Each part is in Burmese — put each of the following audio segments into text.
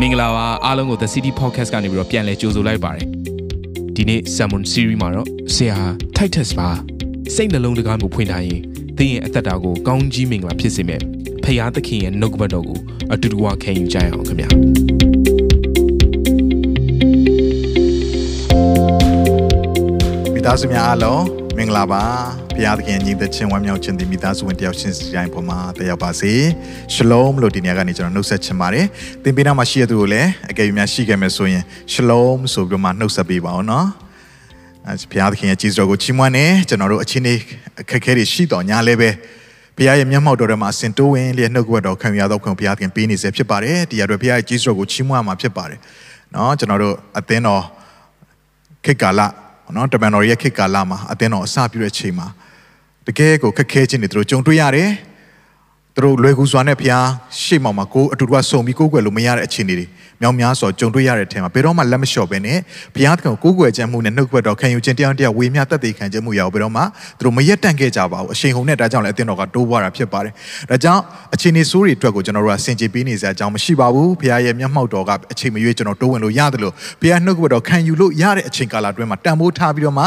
မင်္ဂလာပါအားလုံးကို The City Podcast ကနေပြီးတော့ပြန်လည်ကြိုဆိုလိုက်ပါတယ်ဒီနေ့ Sermon Series မှာတော့ဆရာ Titus ပါစိတ်နှလုံးတကားကိုဖွင့်ထားရင်သင်ရဲ့အသက်တာကိုကောင်းကြီးမင်္ဂလာဖြစ်စေမယ်ဖခင်သခင်ရဲ့နှုတ်ကပတ်တော်ကိုအတူတူဝခံယူကြရအောင်ခင်ဗျာမိသားစုများအားလုံးမင်္ဂလာပါ ဘုရားသခင်ညီသက်ချင်းဝမ်းမြောက်ခြင်းဒီမိသားစုဝင်တယောက်ချင်းစီတိုင်းပေါ်မှာတက်ပါစေရှလုံလို့ဒီနေ့ကနေကျွန်တော်နှုတ်ဆက်ချင်ပါတယ်သင်ပေးနာမှာရှိရသူကိုလည်းအကယ်၍များရှိခဲ့မယ်ဆိုရင်ရှလုံဆိုပြီးမှနှုတ်ဆက်ပေးပါအောင်နော်အဲဘုရားသခင်ရဲ့ကြီးစွာကိုချီးမွမ်းနေကျွန်တော်တို့အချင်းလေးအခက်အခဲတွေရှိတော်ညာလည်းပဲဘုရားရဲ့မျက်မှောက်တော်ထဲမှာအစဉ်တိုးဝင်လျက်နှုတ်ကပတ်တော်ခံရတော့ခွင့်ဘုရားသခင်ပေးနေစေဖြစ်ပါတယ်တရားတော်ဘုရားရဲ့ကြီးစွာကိုချီးမွမ်းမှာဖြစ်ပါတယ်နော်ကျွန်တော်တို့အသင်းတော်ခေတ်ကာလနော်တမန်တော်ရဲ့ခေတ်ကာလမှာအသင်းတော်အစပြုတဲ့ချိန်မှာ တကယ်ကိုခက်ခဲခြင်းတွေသူတို့ကြုံတွေ့ရတယ်သူ တို့လွယ်ကူစွာနဲ့ဘုရားရှေ့မှာမှာကိုအတူတူကစုံပြီးကိုးကွယ်လို့မရတဲ့အခြေအနေတွေမြောင်များစွာကြုံတွေ့ရတဲ့အထက်မှာဘယ်တော့မှလက်မလျှော့ပဲနဲ့ဘုရားသခင်ကိုကိုးကွယ်ခြင်းမှုနဲ့နှုတ်ကပတ်တော်ခံယူခြင်းတရားတရားဝေမျှတက်သေးခံခြင်းမှုရအောင်ဘယ်တော့မှသူတို့မရက်တန့်ခဲ့ကြပါဘူးအချိန်ဟုန်နဲ့ဒါကြောင့်လည်းအသင်းတော်ကတိုးပွားတာဖြစ်ပါတယ်ဒါကြောင့်အခြေအနေဆိုးတွေအတွက်ကိုကျွန်တော်တို့ကစင်ကြေပေးနေစရာအကြောင်းမရှိပါဘူးဘုရားရဲ့မျက်မှောက်တော်ကအချိန်မရွေးကျွန်တော်တိုးဝင်လို့ရတယ်လို့ဘုရားနှုတ်ကပတ်တော်ခံယူလို့ရတဲ့အချိန်ကာလအတွင်းမှာတန်ဖိုးထားပြီးတော့မှ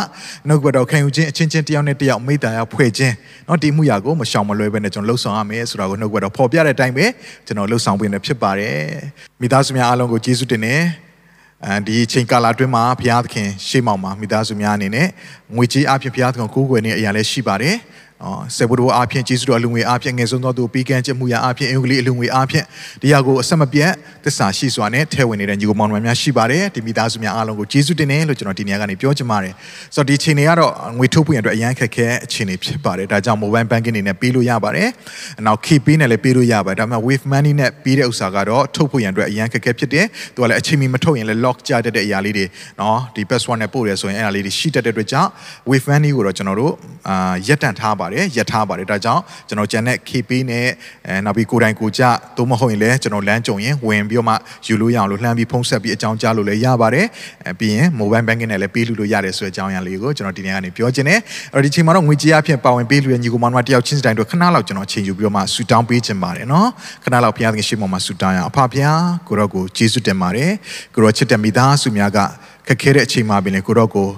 နှုတ်ကပတ်တော်ခံယူခြင်းအချင်းချင်းတယောက်နဲ့တယောက်မိသားရဖွဲ့ခြင်းเนาะဒီမှုရာကိုမရှောင်မလွဲပဲနဲ့ကျွန်တော်လှုပ်ဆောင်ရမယ်ဆိုတာ ာကိုနှုတ်ကပတ်တော်ဖော်ပြတဲ့အတိုင်းပဲကျွန်တော်လှုပ်ဆောင်ပေးနေဖြစ်ပါတယ်မိသားစုများအားလုံးကိုကျေးဇူးတင်နေအဲဒီအချိန်ကာလအတွင်းမှာဘုရားသခင်ရှေ့မှောက်မှာမိသားစုများအနေနဲ့ငွေကြေးအဖြစ်ဘုရားသခင်ကိုးကွယ်နေတဲ့အရာလည်းရှိပါတယ် နော်ဆေဘုဒ္ဓအားဖြင့်ကျေးဇူးတော်အလူငွေအားဖြင့်ငယ်ဆုံးသောသူပြီးကမ်းချက်မှုရာအားဖြင့်အင်္ဂလိပ်အလူငွေအားဖြင့်တရားကိုအဆက်မပြတ်သစ္စာရှိစွာနဲ့ထဲဝင်နေတဲ့ညီကောင်မောင်နှမများရှိပါတယ်ဒီမိသားစုများအားလုံးကိုကျေးဇူးတင်တယ်လို့ကျွန်တော်ဒီနေရာကနေပြောချင်ပါတယ်ဆိုတော့ဒီအချိန်တွေကတော့ငွေထုတ်ဖို့ရအတွက်အရန်ခက်ခဲအချိန်တွေဖြစ်ပါတယ်ဒါကြောင့် mobile banking တွေနဲ့ပေးလို့ရပါတယ်နောက် KP နဲ့လည်းပေးလို့ရပါတယ်ဒါပေမဲ့ wave money နဲ့ပေးတဲ့ဥစ္စာကတော့ထုတ်ဖို့ရအတွက်အရန်ခက်ခဲဖြစ်တယ်သူကလည်းအချိန်မီမထုတ်ရင်လည်း lock ကြတတ်တဲ့အရာလေးတွေနော်ဒီ password နဲ့ပို့ရဲဆိုရင်အဲ့ဒါလေးတွေရှိတတ်တဲ့အတွက်ကြောင့် wave money ကိုတော့ကျွန်တော်တို့အာရက်တန့်ထားပါတယ်ရက်ထားပါတယ်ဒါကြောင့်ကျွန်တော်ဂျန်နဲ့ KP နဲ့အဲနောက်ပြီးကိုတိုင်ကိုကြသို့မဟုတ်ရင်လည်းကျွန်တော်လမ်းကြုံရင်ဝင်ပြီးတော့မှယူလို့ရအောင်လို့လှမ်းပြီးဖုန်းဆက်ပြီးအကြောင်းကြားလို့လည်းရပါတယ်အဲပြီးရင် mobile banking နဲ့လည်းပေးလို့လို့ရတယ်ဆိုတဲ့အကြောင်းအရာလေးကိုကျွန်တော်ဒီနေ့ကနေပြောချင်တယ်အဲ့တော့ဒီချိန်မှာတော့ငွေကြေးအဖြစ်ပါဝင်ပေးလို့ရညီကောင်မတို့တယောက်ချင်းစတိုင်းတို့ခဏလောက်ကျွန်တော်ချိန်ယူပြီးတော့မှဆူတောင်းပေးချင်ပါတယ်နော်ခဏလောက်ဘုရားသခင်ရှေ့မှာဆူတောင်းရအောင်အဖဖရားကိုရောကိုကျေးဇူးတင်ပါတယ်ကိုရောချစ်တဲ့မိသားစုများကခက်ခဲတဲ့အချိန်မှာပင်လေကိုရောကို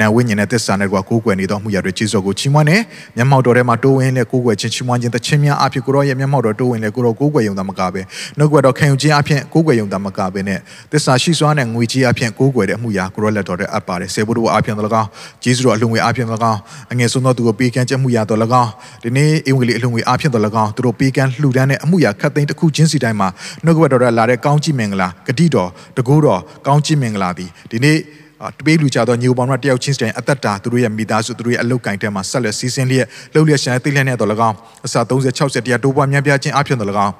နာဝိညာဉ်နဲ့သစ္စာနဲ့ကွာကိုးကွယ်နေသောမှုရတွေကျေးဇူးကိုချီးမွမ်းနေမျက်မှောက်တော်ထဲမှာတိုးဝင်တဲ့ကိုးကွယ်ခြင်းချီးမွမ်းခြင်းတခြင်းများအဖြစ်ကိုရောရဲ့မျက်မှောက်တော်တိုးဝင်တဲ့ကိုရောကိုးကွယ်ယုံတာမကပဲနှုတ်ကပတ်တော်ခံယူခြင်းအဖြစ်ကိုးကွယ်ယုံတာမကပဲနဲ့သစ္စာရှိစွာနဲ့ငွေကြီးအဖြစ်ကိုးကွယ်တဲ့အမှုရာကိုရောလက်တော်ထဲအပ်ပါတယ်ဆေဘုဒ္ဓအဖြစ်တော်၎င်းကျေးဇူးတော်အလှငွေအဖြစ်တော်၎င်းအငယ်ဆုံးသောသူကိုပေးကမ်းခြင်းမှုရာတော်၎င်းဒီနေ့အင်္ဂလိပ်အလှငွေအဖြစ်တော်၎င်းသူတို့ပေးကမ်းလှူဒန်းတဲ့အမှုရာခတ်သိမ်းတစ်ခုချင်းစီတိုင်းမှာနှုတ်ကပတ်တော်ထဲလာတဲ့ကောင်းကြီးမင်္ဂလာဂတိတော်တကူတော်ကောင်းကြီးမင်္ဂလာသည်ဒီနေ့ တပေးလူကြတော့ညိုပေါင်းတော့တယောက်ချင်းစတဲ့အသက်တာသူတို့ရဲ့မိသားစုသူတို့ရဲ့အလုတ်ကင်တဲမှာဆက်လက်စီးဆင်းလျက်လှုပ်လျက်ရှာသိလျက်နဲ့တော့၎င်းအစာ30 60တရားတိုးပွားများပြားခြင်းအဖြစ်တော့၎င်း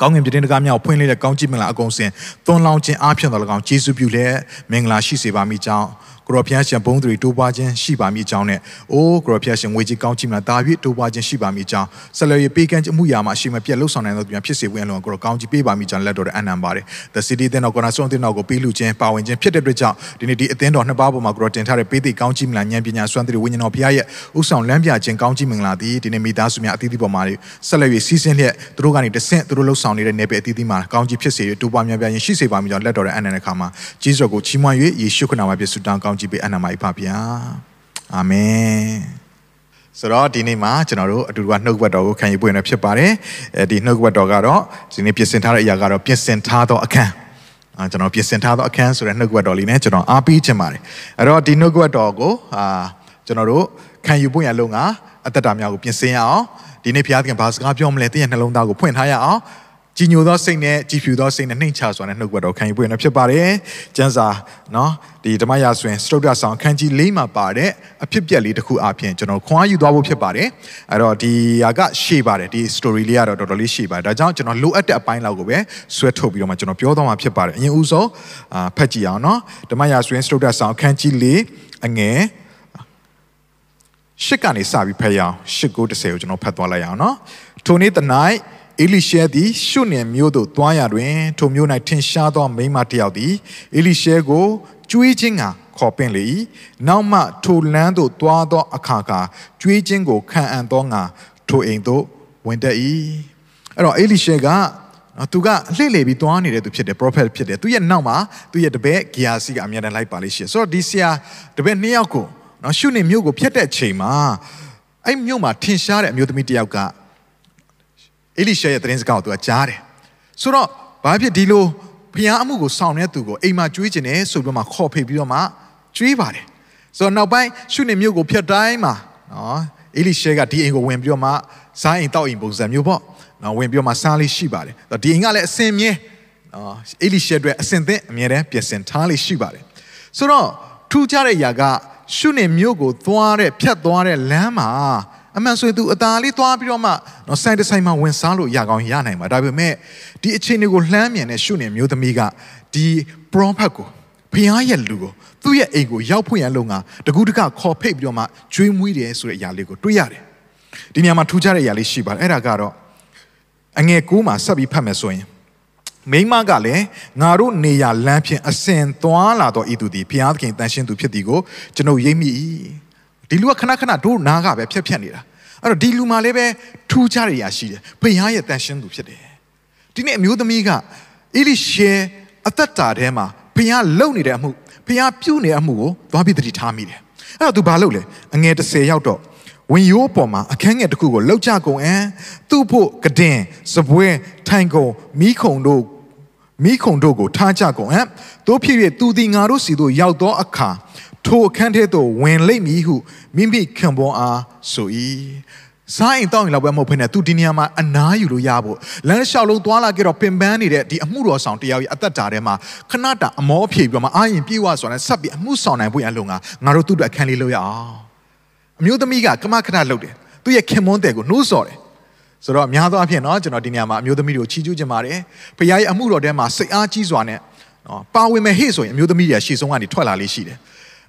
ကောင်းငင်ပြတင်းတကားများကိုဖွင့်လေးတဲ့ကောင်းကြီးမင်္ဂလာအကုန်စင်သွန်လောင်းခြင်းအဖြစ်တော်၎င်းယေရှုပြုလျက်မင်္ဂလာရှိစေပါမိကြောင်း ကိုရောဖျားရှင်ဘုန်းသူတွေတိုးပွားခြင်းရှိပါမိကြောင်းနဲ့အိုးကိုရောဖျားရှင်ငွေကြီးကောင်းကြီးမလားဒါပြည့်တိုးပွားခြင်းရှိပါမိကြောင်းဆက်လက်ရပေးကမ်းခြင်းမှုရာမှာအရှိမပြတ်လှုပ်ဆောင်နိုင်သောသူများဖြစ်စေဝင်လုံးကိုရောကောင်းကြီးပေးပါမိကြောင်းလက်တော်တဲ့အနံပါတယ် The City တဲ့တော့ကိုနာဆုံးတဲ့တော့ကိုပေးလူခြင်းပါဝင်ခြင်းဖြစ်တဲ့အတွက်ကြောင့်ဒီနေ့ဒီအသင်းတော်နှစ်ပါးပေါ်မှာကိုရောတင်ထားတဲ့ပေးသိကောင်းကြီးမလားဉာဏ်ပညာစွမ်းသတ္တိဝိညာဉ်တော်ဖျားရဲ့ဥဆောင်လမ်းပြခြင်းကောင်းကြီးမင်္ဂလာသည်ဒီနေ့မိသားစုများအသီးသီးပေါ်မှာဆက်လက်ရစီးဆင်းလျက်သူတို့ကနေတဆင့်သူတို့လှုပ်ဆောင်နေတဲ့နယ်ပယ်အသီးသီးမှာကောင်းကြီးဖြစ်စေရတိုးပွားများပြားခြင်းရှိစေပါမိကြောင်းလက်တော်တဲ့အနံတဲ့ခါမှာဂျေဇုကိုချီးမွမ်း၍ယေရှုခရစ်နာမပြည့်စုံတောင်းကောင်းကြီးပေးအနံမှာဖဗျာအာမင်ဆိုတော့ဒီနေ့မှာကျွန်တော်တို့အတူတူကနှုတ်ဘတ်တော်ကိုခံယူပွင့်ရဖြစ်ပါတယ်အဲဒီနှုတ်ဘတ်တော်ကတော့ဒီနေ့ပြင်ဆင်ထားတဲ့အရာကတော့ပြင်ဆင်ထားသောအခန်းအာကျွန်တော်ပြင်ဆင်ထားသောအခန်းဆိုတဲ့နှုတ်ဘတ်တော်လေးနဲ့ကျွန်တော်အားပေးချင်ပါတယ်အဲ့တော့ဒီနှုတ်ဘတ်တော်ကိုအာကျွန်တော်တို့ခံယူပွင့်ရလုံးကအသက်တာများကိုပြင်ဆင်ရအောင်ဒီနေ့ဘုရားသခင်ဘာစကားပြောမလဲတင်းရဲ့နှလုံးသားကိုဖွင့်ထားရအောင် ကြည်ညိုသောစိတ်နဲ့ကြည်ဖြူသောစိတ်နဲ့နှိမ်ချစွာနဲ့နှုတ်ကပတ်တော်ခံယူပွင့်နေဖြစ်ပါတယ်။ကျမ်းစာနော်ဒီဓမ္မရာဆိုရင်စတုဒ္ဒဆောင်ခန်းကြီး၄မှာပါတဲ့အဖြစ်ပြက်လေးတစ်ခုအပြင်ကျွန်တော်ခွန်အားယူသွားဖို့ဖြစ်ပါတယ်။အဲ့တော့ဒီဟာကရှေ့ပါတယ်ဒီ story လေးကတော့တော်တော်လေးရှေ့ပါတယ်။ဒါကြောင့်ကျွန်တော်လိုအပ်တဲ့အပိုင်းလောက်ကိုပဲဆွဲထုတ်ပြီးတော့မှကျွန်တော်ပြောသွားမှာဖြစ်ပါတယ်။အရင်ဦးဆုံးအာဖတ်ကြည့်အောင်နော်ဓမ္မရာဆိုရင်စတုဒ္ဒဆောင်ခန်းကြီး၄အငယ်ရှစ်ကနေစပြီးဖတ်ရအောင်ရှစ်ကို30ကိုကျွန်တော်ဖတ်သွားလိုက်အောင်နော်။ထိုနေ့တနိုက် အေလိရှဲသည်ရှုနယ်မြို့သို့သွားရတွင်ထိုမြို့၌ထင်ရှားသောမိန်းမတစ်ယောက်သည်အေလိရှဲကိုကျွေးခြင်းကခေါ်ပင့်လေ၏နောက်မှထိုလမ်းသို့သွားသောအခါကကျွေးခြင်းကိုခံအံ့သောငါထိုအိမ်သို့ဝင်တတ်၏အဲ့တော့အေလိရှဲကနော်သူကလှည့်လေပြီးသွားနေတဲ့သူဖြစ်တယ် prophet ဖြစ်တယ်သူရဲ့နောက်မှာသူရဲ့တပည့်ဂီယာစီကအမြဲတမ်းလိုက်ပါလိမ့်ရှိတယ်ဆိုတော့ဒီဆရာတပည့်နှစ်ယောက်ကိုနော်ရှုနေမြို့ကိုဖျက်တဲ့ချိန်မှာအဲ့မြို့မှာထင်ရှားတဲ့အမျိုးသမီးတစ်ယောက်က အေလိရှေရဲ့သတင်းစကားကိုသူကကြားတယ်ဆိုတော့ဘာဖြစ်ဒီလိုဖျားအမှုကိုဆောင်တဲ့သူကိုအိမ်မှာကျွေးကျင်တယ်ဆိုပြီးမှခေါ်ဖိပြီးတော့မှကျွေးပါတယ်ဆိုတော့နောက်ပိုင်းရှုနေမြို့ကိုဖျက်တိုင်းမှာနော်အေလိရှေကဒီအိမ်ကိုဝင်ပြီးတော့မှဇာအိမ်တောက်အိမ်ပုံစံမျိုးပေါ့နော်ဝင်ပြီးတော့မှစားလေးရှိပါတယ်ဒီအိမ်ကလည်းအစင်မြဲနော်အေလိရှေအတွက်အစင်သင့်အမြဲတမ်းပြင်ဆင်ထားလေးရှိပါတယ်ဆိုတော့ထူးခြားတဲ့အရာကရှုနေမြို့ကိုသွားတဲ့ဖြတ်သွားတဲ့လမ်းမှာ အမှန်ဆိုရင် तू အသာလေးသွားပြီးတော့မှနော်ဆိုင်တဆိုင်မှာဝင်စားလို့ရကောင်းရနိုင်မှာဒါပေမဲ့ဒီအခြေအနေကိုလှမ်းမြင်တဲ့ရှုနေမျိုးသမီးကဒီ prophet ကိုဖျားရဲ့လူကိုသူ့ရဲ့အိမ်ကိုရောက်ဖွင့်ရလုံကတကူးတကခေါ်ဖိတ်ပြီးတော့မှကျွေးမွေးတယ်ဆိုတဲ့အရာလေးကိုတွေ့ရတယ်ဒီနေရာမှာထူးခြားတဲ့အရာလေးရှိပါတယ်အဲ့ဒါကတော့အငယ်ကူးမှာဆက်ပြီးဖတ်မယ်ဆိုရင်မိမကလည်းငါတို့နေရလမ်းဖြင့်အစင်သွားလာတော့ဤသူသည်ဘုရားသခင်တန်ရှင်းသူဖြစ်သည်ကိုကျွန်ုပ်ရိပ်မိ၏ ဒီလူကခဏခဏတို့နားကပဲဖြက်ဖြက်နေတာအဲ့တော့ဒီလူမှလည်းပဲထူးခြားတဲ့အရာရှိတယ်ဘုရားရဲ့တန်ရှင်းသူဖြစ်တယ်ဒီနေ့အမျိုးသမီးကအေလိရှေအသက်တာထဲမှာဘုရားလုံနေတဲ့အမှုဘုရားပြုနေတဲ့အမှုကိုသွားပြီးတတိထားမိတယ်အဲ့တော့သူဘာလုပ်လဲအငယ်30ရောက်တော့ဝင်ရိုးပေါ်မှာအခန်းငယ်တစ်ခုကိုလှုပ်ကြကုန်အံသူ့ဖို့ကဒင်စပွဲထိုင်ကုန်မိခုံတို့မိခုံတို့ကိုထားကြကုန်အံတို့ဖြစ်၍သူသည်ငါတို့စီတို့ရောက်သောအခါ ထိုအခန်းထဲသို့ဝင်လိမ့်မည်ဟုမိမိခံပေါ်အားဆို၏စားရင်တောင်းရင်လောက်ပဲမဟုတ်ဘဲနဲ့သူဒီနေရာမှာအနားယူလို့ရဖို့လမ်းလျှောက်လုံးသွားလာကြတော့ပင်ပန်းနေတဲ့ဒီအမှုတော်ဆောင်တရားကြီးအသက်တာထဲမှာခဏတာအမောဖြေပြီးတော့မှအာရင်ပြေးဝဆိုတဲ့ဆက်ပြီးအမှုဆောင်နိုင်ဖို့အလုံးကငါတို့သူ့အတွက်အခန်းလေးလို့ရအောင်အမျိုးသမီးကကမခဏလှုပ်တယ်သူရဲ့ခင်မွန်းတဲ့ကိုနှိုးဆော်တယ်ဆိုတော့အများသောအားဖြင့်เนาะကျွန်တော်ဒီနေရာမှာအမျိုးသမီးတွေကိုချီးကျူးခြင်းပါတယ်ဖခင်ရဲ့အမှုတော်ထဲမှာစိတ်အားကြီးစွာနဲ့နော်ပါဝင်မဲ့ဟေ့ဆိုရင်အမျိုးသမီးတွေကရှေ့ဆုံးကနေထွက်လာလေးရှိတယ်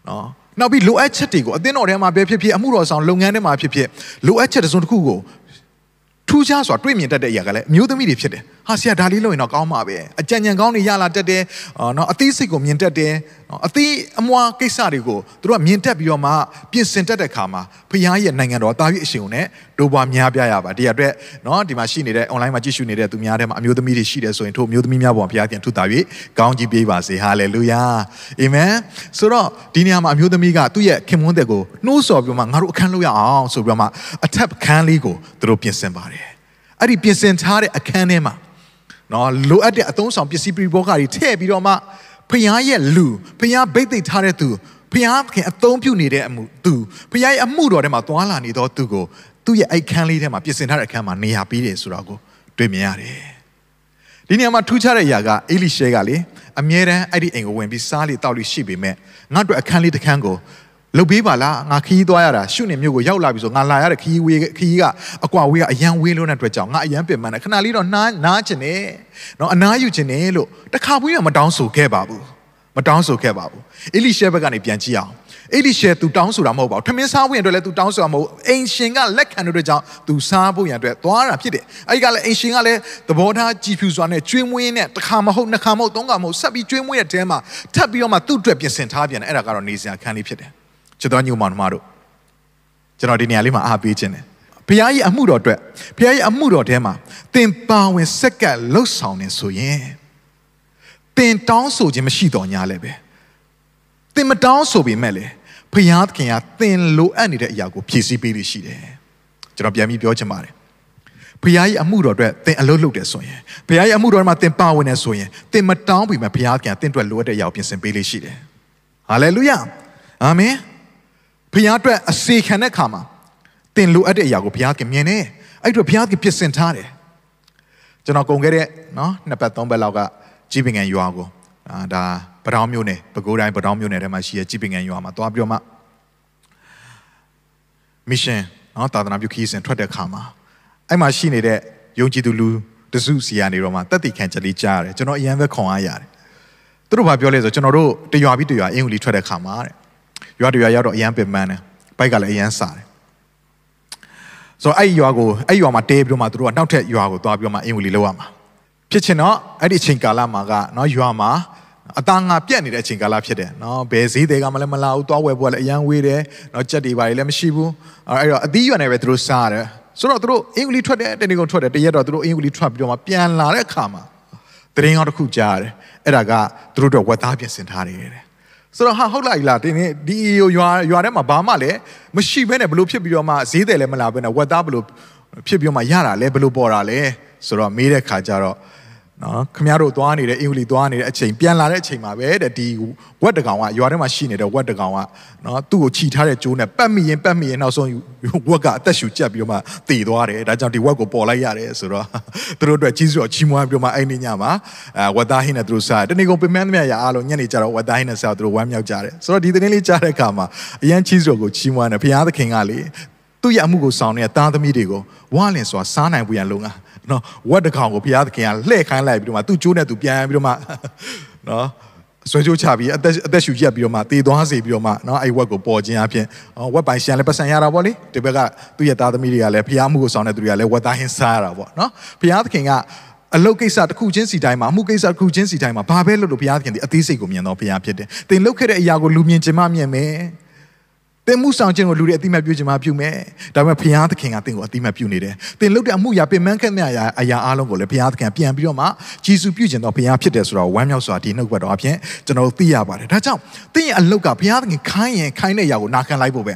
နော်နောက်ပြီးလိုအပ်ချက်တွေကိုအသင်းတော်ထဲမှာပဲဖြစ်ဖြစ်အမှုတော်ဆောင်လုပ်ငန်းထဲမှာဖြစ်ဖြစ်လိုအပ်ချက်တစ်စုံတစ်ခုကိုထူးခြားစွာတွေ့မြင်တတ်တဲ့အရာကလည်းအမျိုးသမီးတွေဖြစ်တယ် ဟာဆရာဒါလေးလုပ်ရင်တော့ကောင်းပါပဲအကြံဉာဏ်ကောင်းတွေရလာတတ်တယ်အော်နော်အသေးစိတ်ကိုမြင်တတ်တယ်နော်အသေးအမွားကိစ္စတွေကိုသူတို့ကမြင်တတ်ပြီးတော့မှပြင်ဆင်တတ်တဲ့ခါမှာဖခင်ရဲ့နိုင်ငံတော်တာပြီးအရှင်ုံနဲ့ဒိုးပွားများပြရပါဒီအတွက်နော်ဒီမှာရှိနေတဲ့ online မှာကြည့်ရှုနေတဲ့သူများထဲမှာအမျိုးသမီးတွေရှိတယ်ဆိုရင်ထို့အမျိုးသမီးများပေါ်ဘုရားပြန်ထုတာ၍ကောင်းကြီးပေးပါစေဟာလေလုယာအာမင်ဆိုတော့ဒီနေရာမှာအမျိုးသမီးကသူ့ရဲ့ခင်မွန်းတဲ့ကိုနှိုးဆော်ပြီးမှငါတို့အခန်းလုပ်ရအောင်ဆိုပြီးတော့မှအထက်ခန်းလေးကိုသူတို့ပြင်ဆင်ပါတယ်အဲ့ဒီပြင်ဆင်ထားတဲ့အခန်းထဲမှာ နော်လိုအပ်တဲ့အသုံးဆောင်ပစ္စည်းပရိဘောဂတွေထည့်ပြီးတော့မှဖျားရဲ့လူဖျားဘိတ်သိက်ထားတဲ့သူဖျားခင်အသုံးပြုနေတဲ့အမှုသူဖျားရဲ့အမှုတော်ထဲမှာသွာလာနေတော့သူကိုသူ့ရဲ့အိတ်ခန်းလေးထဲမှာပြင်ဆင်ထားတဲ့အခန်းမှာနေရာပေးတယ်ဆိုတော့ကိုတွေ့မြင်ရတယ်ဒီနေရာမှာထူးခြားတဲ့အရာကအေလိရှဲကလေအမြဲတမ်းအဲ့ဒီအိမ်ကိုဝင်ပြီးစားလေတောက်လေရှိပေမဲ့ငါတို့အခန်းလေးတစ်ခန်းကို လုတ်ပေးပါလားငါခီးသွားရတာရှုနေမြို့ကိုရောက်လာပြီဆိုငါလာရတဲ့ခီးဝေးခီးကအကွာဝေးကအရန်ဝေးလို့တဲ့အတွက်ကြောင့်ငါအရန်ပင်ပန်းတယ်ခဏလေးတော့နားနားချင်တယ်နော်အနားယူချင်တယ်လို့တခါပွေးကမတောင်းဆိုခဲ့ပါဘူးမတောင်းဆိုခဲ့ပါဘူးအေလိရှဲဘက်ကနေပြန်ကြည့်အောင်အေလိရှဲ तू တောင်းဆိုတာမဟုတ်ပါဘူးထမင်းစားဖို့ရအတွက်လည်း तू တောင်းဆိုတာမဟုတ်အိမ်ရှင်ကလက်ခံတဲ့ကြောင့် तू စားဖို့ရအတွက်သွားတာဖြစ်တယ်အဲ့ဒီကလည်းအိမ်ရှင်ကလည်းသဘောထားကြည်ဖြူစွာနဲ့ကျွေးမွေးနဲ့တစ်ခါမဟုတ်နှစ်ခါမဟုတ်သုံးခါမဟုတ်ဆက်ပြီးကျွေးမွေးတဲ့တဲမှာထပ်ပြီးတော့မှသူ့အတွက်ပြင်ဆင်ထားပြန်တယ်အဲ့ဒါကတော့နေစရာခန်းလေးဖြစ်တယ် ချစ်တော်ညို့မောင်နှမတို့ကျွန်တော်ဒီနေရာလေးမှာအားပေးခြင်းတယ်ဘုရားရဲ့အမှုတော်အတွက်ဘုရားရဲ့အမှုတော်ထဲမှာသင်ပါဝင်စက္ကပ်လှုပ်ဆောင်နေဆိုရင်သင်တောင်းဆိုခြင်းမရှိတော်ညာလည်းပဲသင်မတောင်းဆိုပေမဲ့လေဘုရားသခင်ကသင်လိုအပ်နေတဲ့အရာကိုဖြည့်ဆည်းပေးလို့ရှိတယ်ကျွန်တော်ပြန်ပြီးပြောချင်ပါတယ်ဘုရားရဲ့အမှုတော်အတွက်သင်အလုပ်လုပ်တယ်ဆိုရင်ဘုရားရဲ့အမှုတော်မှာသင်ပါဝင်နေဆိုရင်သင်မတောင်းပေမဲ့ဘုရားကသင်အတွက်လိုအပ်တဲ့အရာကိုပြင်ဆင်ပေးလို့ရှိတယ်ဟာလေလုယာအာမင် ဘုရားအတွက်အစေခံတဲ့ခါမှာသင်လိုအပ်တဲ့အရာကိုဘုရားကမြင်တယ်အဲ့တော့ဘုရားကပြင်ဆင်ထားတယ်ကျွန်တော်ကုန်ခဲ့တဲ့နော်နှစ်ပတ်သုံးပတ်လောက်ကကြီးပင်ငံရွာကိုအာဒါပတောင်းမျိုးနယ်ပဲခူးတိုင်းပတောင်းမျိုးနယ်ထဲမှာရှိတဲ့ကြီးပင်ငံရွာမှာသွားပြီးတော့မှမစ်ရှင်နော်တာသနာပြုခီးစဉ်ထွက်တဲ့ခါမှာအဲ့မှာရှိနေတဲ့ယုံကြည်သူလူတစုစီကနေတော့မှတက်တိခံချက်လေးကြားရတယ်ကျွန်တော်အရန်ပဲခွန်အားရတယ်သူတို့ဘာပြောလဲဆိုကျွန်တော်တို့တရွာပြီးတရွာအင်္ဂလိပ်ထွက်တဲ့ခါမှာတဲ့ ရွာတရွာရောက်တော့အရန်ပင်ပန်းတယ်ဘိုက်ကလည်းအရန်စားတယ်ဆိုတော့အဲ့ဒီရွာကိုအဲ့ဒီရွာမှာတဲပြီးတော့မှသူတို့ကနောက်ထပ်ရွာကိုသွားပြီးတော့မှအင်္ဂလိပ်လောက်ရမှာဖြစ်ချင်တော့အဲ့ဒီအချိန်ကာလမှာကနော်ရွာမှာအသားငါပြက်နေတဲ့အချိန်ကာလဖြစ်တယ်နော်ဘယ်ဈေးတွေကမှလည်းမလာဘူးသွားဝယ်ဖို့လည်းအရန်ဝေးတယ်နော်ကြက်တွေပါလည်းမရှိဘူးအဲ့တော့အသီးရွက်နဲ့ပဲသူတို့စားရတယ်ဆိုတော့သူတို့အင်္ဂလိပ်ထွက်တယ်တနေ့ကုန်ထွက်တယ်တရက်တော့သူတို့အင်္ဂလိပ်ထွက်ပြီးတော့မှပြန်လာတဲ့အခါမှာတရင်ကောင်းတစ်ခုကြားရတယ်အဲ့ဒါကသူတို့တော့ဝက်သားပြင်ဆင်ထားတယ်တဲ့ ဆိုတော့ဟာဟုတ်လားလားဒီနေ့ဒီရွာရွာထဲမှာဘာမှလည်းမရှိဘဲနဲ့ဘလို့ဖြစ်ပြီးတော့မှဈေးတယ်လည်းမလာဘဲနဲ့ဝက်သားဘလို့ဖြစ်ပြီးတော့မှရတာလဲဘလို့ပေါ်တာလဲဆိုတော့မေးတဲ့ခါကျတော့ နော်ခမရတို့သွားနေတဲ့အင်္ဂလိပ်သွားနေတဲ့အချိန်ပြန်လာတဲ့အချိန်မှာပဲတဲ့ဒီဝက်တကောင်ကရွာထဲမှာရှိနေတဲ့ဝက်တကောင်ကနော်သူ့ကိုခြိထားတဲ့ကျိုးနဲ့ပတ်မိရင်ပတ်မိရင်နောက်ဆုံးဝက်ကအသက်ရှူကျက်ပြီးတော့မှတည်သွားတယ်ဒါကြောင့်ဒီဝက်ကိုပေါ်လိုက်ရတယ်ဆိုတော့သူတို့အတွက်ကြီးစွာချီးမွမ်းပြီးတော့မှအဲ့ဒီညမှာအဲဝက်သားဟင်းနဲ့သူတို့စားတနေ့ကုန်ပင်မန်းသမျှရအားလုံးညနေကျတော့ဝက်သားဟင်းနဲ့စားသူတို့ဝမ်းမြောက်ကြတယ်ဆိုတော့ဒီသတင်းလေးကြားတဲ့အခါမှာအရန်ကြီးစွာကိုချီးမွမ်းတယ်ဘုရားသခင်ကလေသူ့ရဲ့အမှုကိုဆောင်နေတဲ့သားသမီးတွေကိုဝါလင်စွာစားနိုင်ဖို့ရန်လုံငါ နော်ဝက်တကောင်ကိုဘုရားသခင်ကလှည့်ခိုင်းလိုက်ပြီးတော့မှသူ့ကျိုးနဲ့သူပြန်ပြီးတော့မှနော်ဆွဲကြိုးချပြီးအသက်အသက်ရှူရက်ပြီးတော့မှတေသွားစေပြီးတော့မှနော်အဲ့ဝက်ကိုပေါ်ခြင်းအပြင်ဝက်ပိုင်ရှင်လည်းပတ်စံရတာပေါ့လေဒီဘက်ကသူ့ရဲ့သားသမီးတွေကလည်းဘုရားမှုကိုဆောင်တဲ့သူတွေကလည်းဝက်သားဟင်းစားရတာပေါ့နော်ဘုရားသခင်ကအလုတ်ကိစ္စတစ်ခုချင်းစီတိုင်းမှာအမှုကိစ္စတစ်ခုချင်းစီတိုင်းမှာဘာပဲလုပ်လို့ဘုရားသခင်ဒီအသေးစိတ်ကိုမြင်တော့ဘုရားဖြစ်တယ်။သင်လုပ်ခဲ့တဲ့အရာကိုလူမြင်ကျင်မှမြင်မယ်။ သင်မှုဆောင်ခြင်းကိုလူတွေအတိမတ်ပြုခြင်းမပြုမယ်ဒါပေမဲ့ဘုရားသခင်ကသင်ကိုအတိမတ်ပြုနေတယ်သင်လုပ်တဲ့အမှုရာပင်မခက်တဲ့အရာအရာအားလုံးကိုလည်းဘုရားသခင်ပြန်ပြီးတော့မှဂျေစုပြုခြင်းတော့ဘုရားဖြစ်တယ်ဆိုတော့ဝမ်းမြောက်စွာဒီနှုတ်ဘတ်တော်အပြင်ကျွန်တော်တို့သိရပါတယ်ဒါကြောင့်သင်ရဲ့အလုပ်ကဘုရားသခင်ခိုင်းရင်ခိုင်းတဲ့အရာကိုနာခံလိုက်ဖို့ပဲ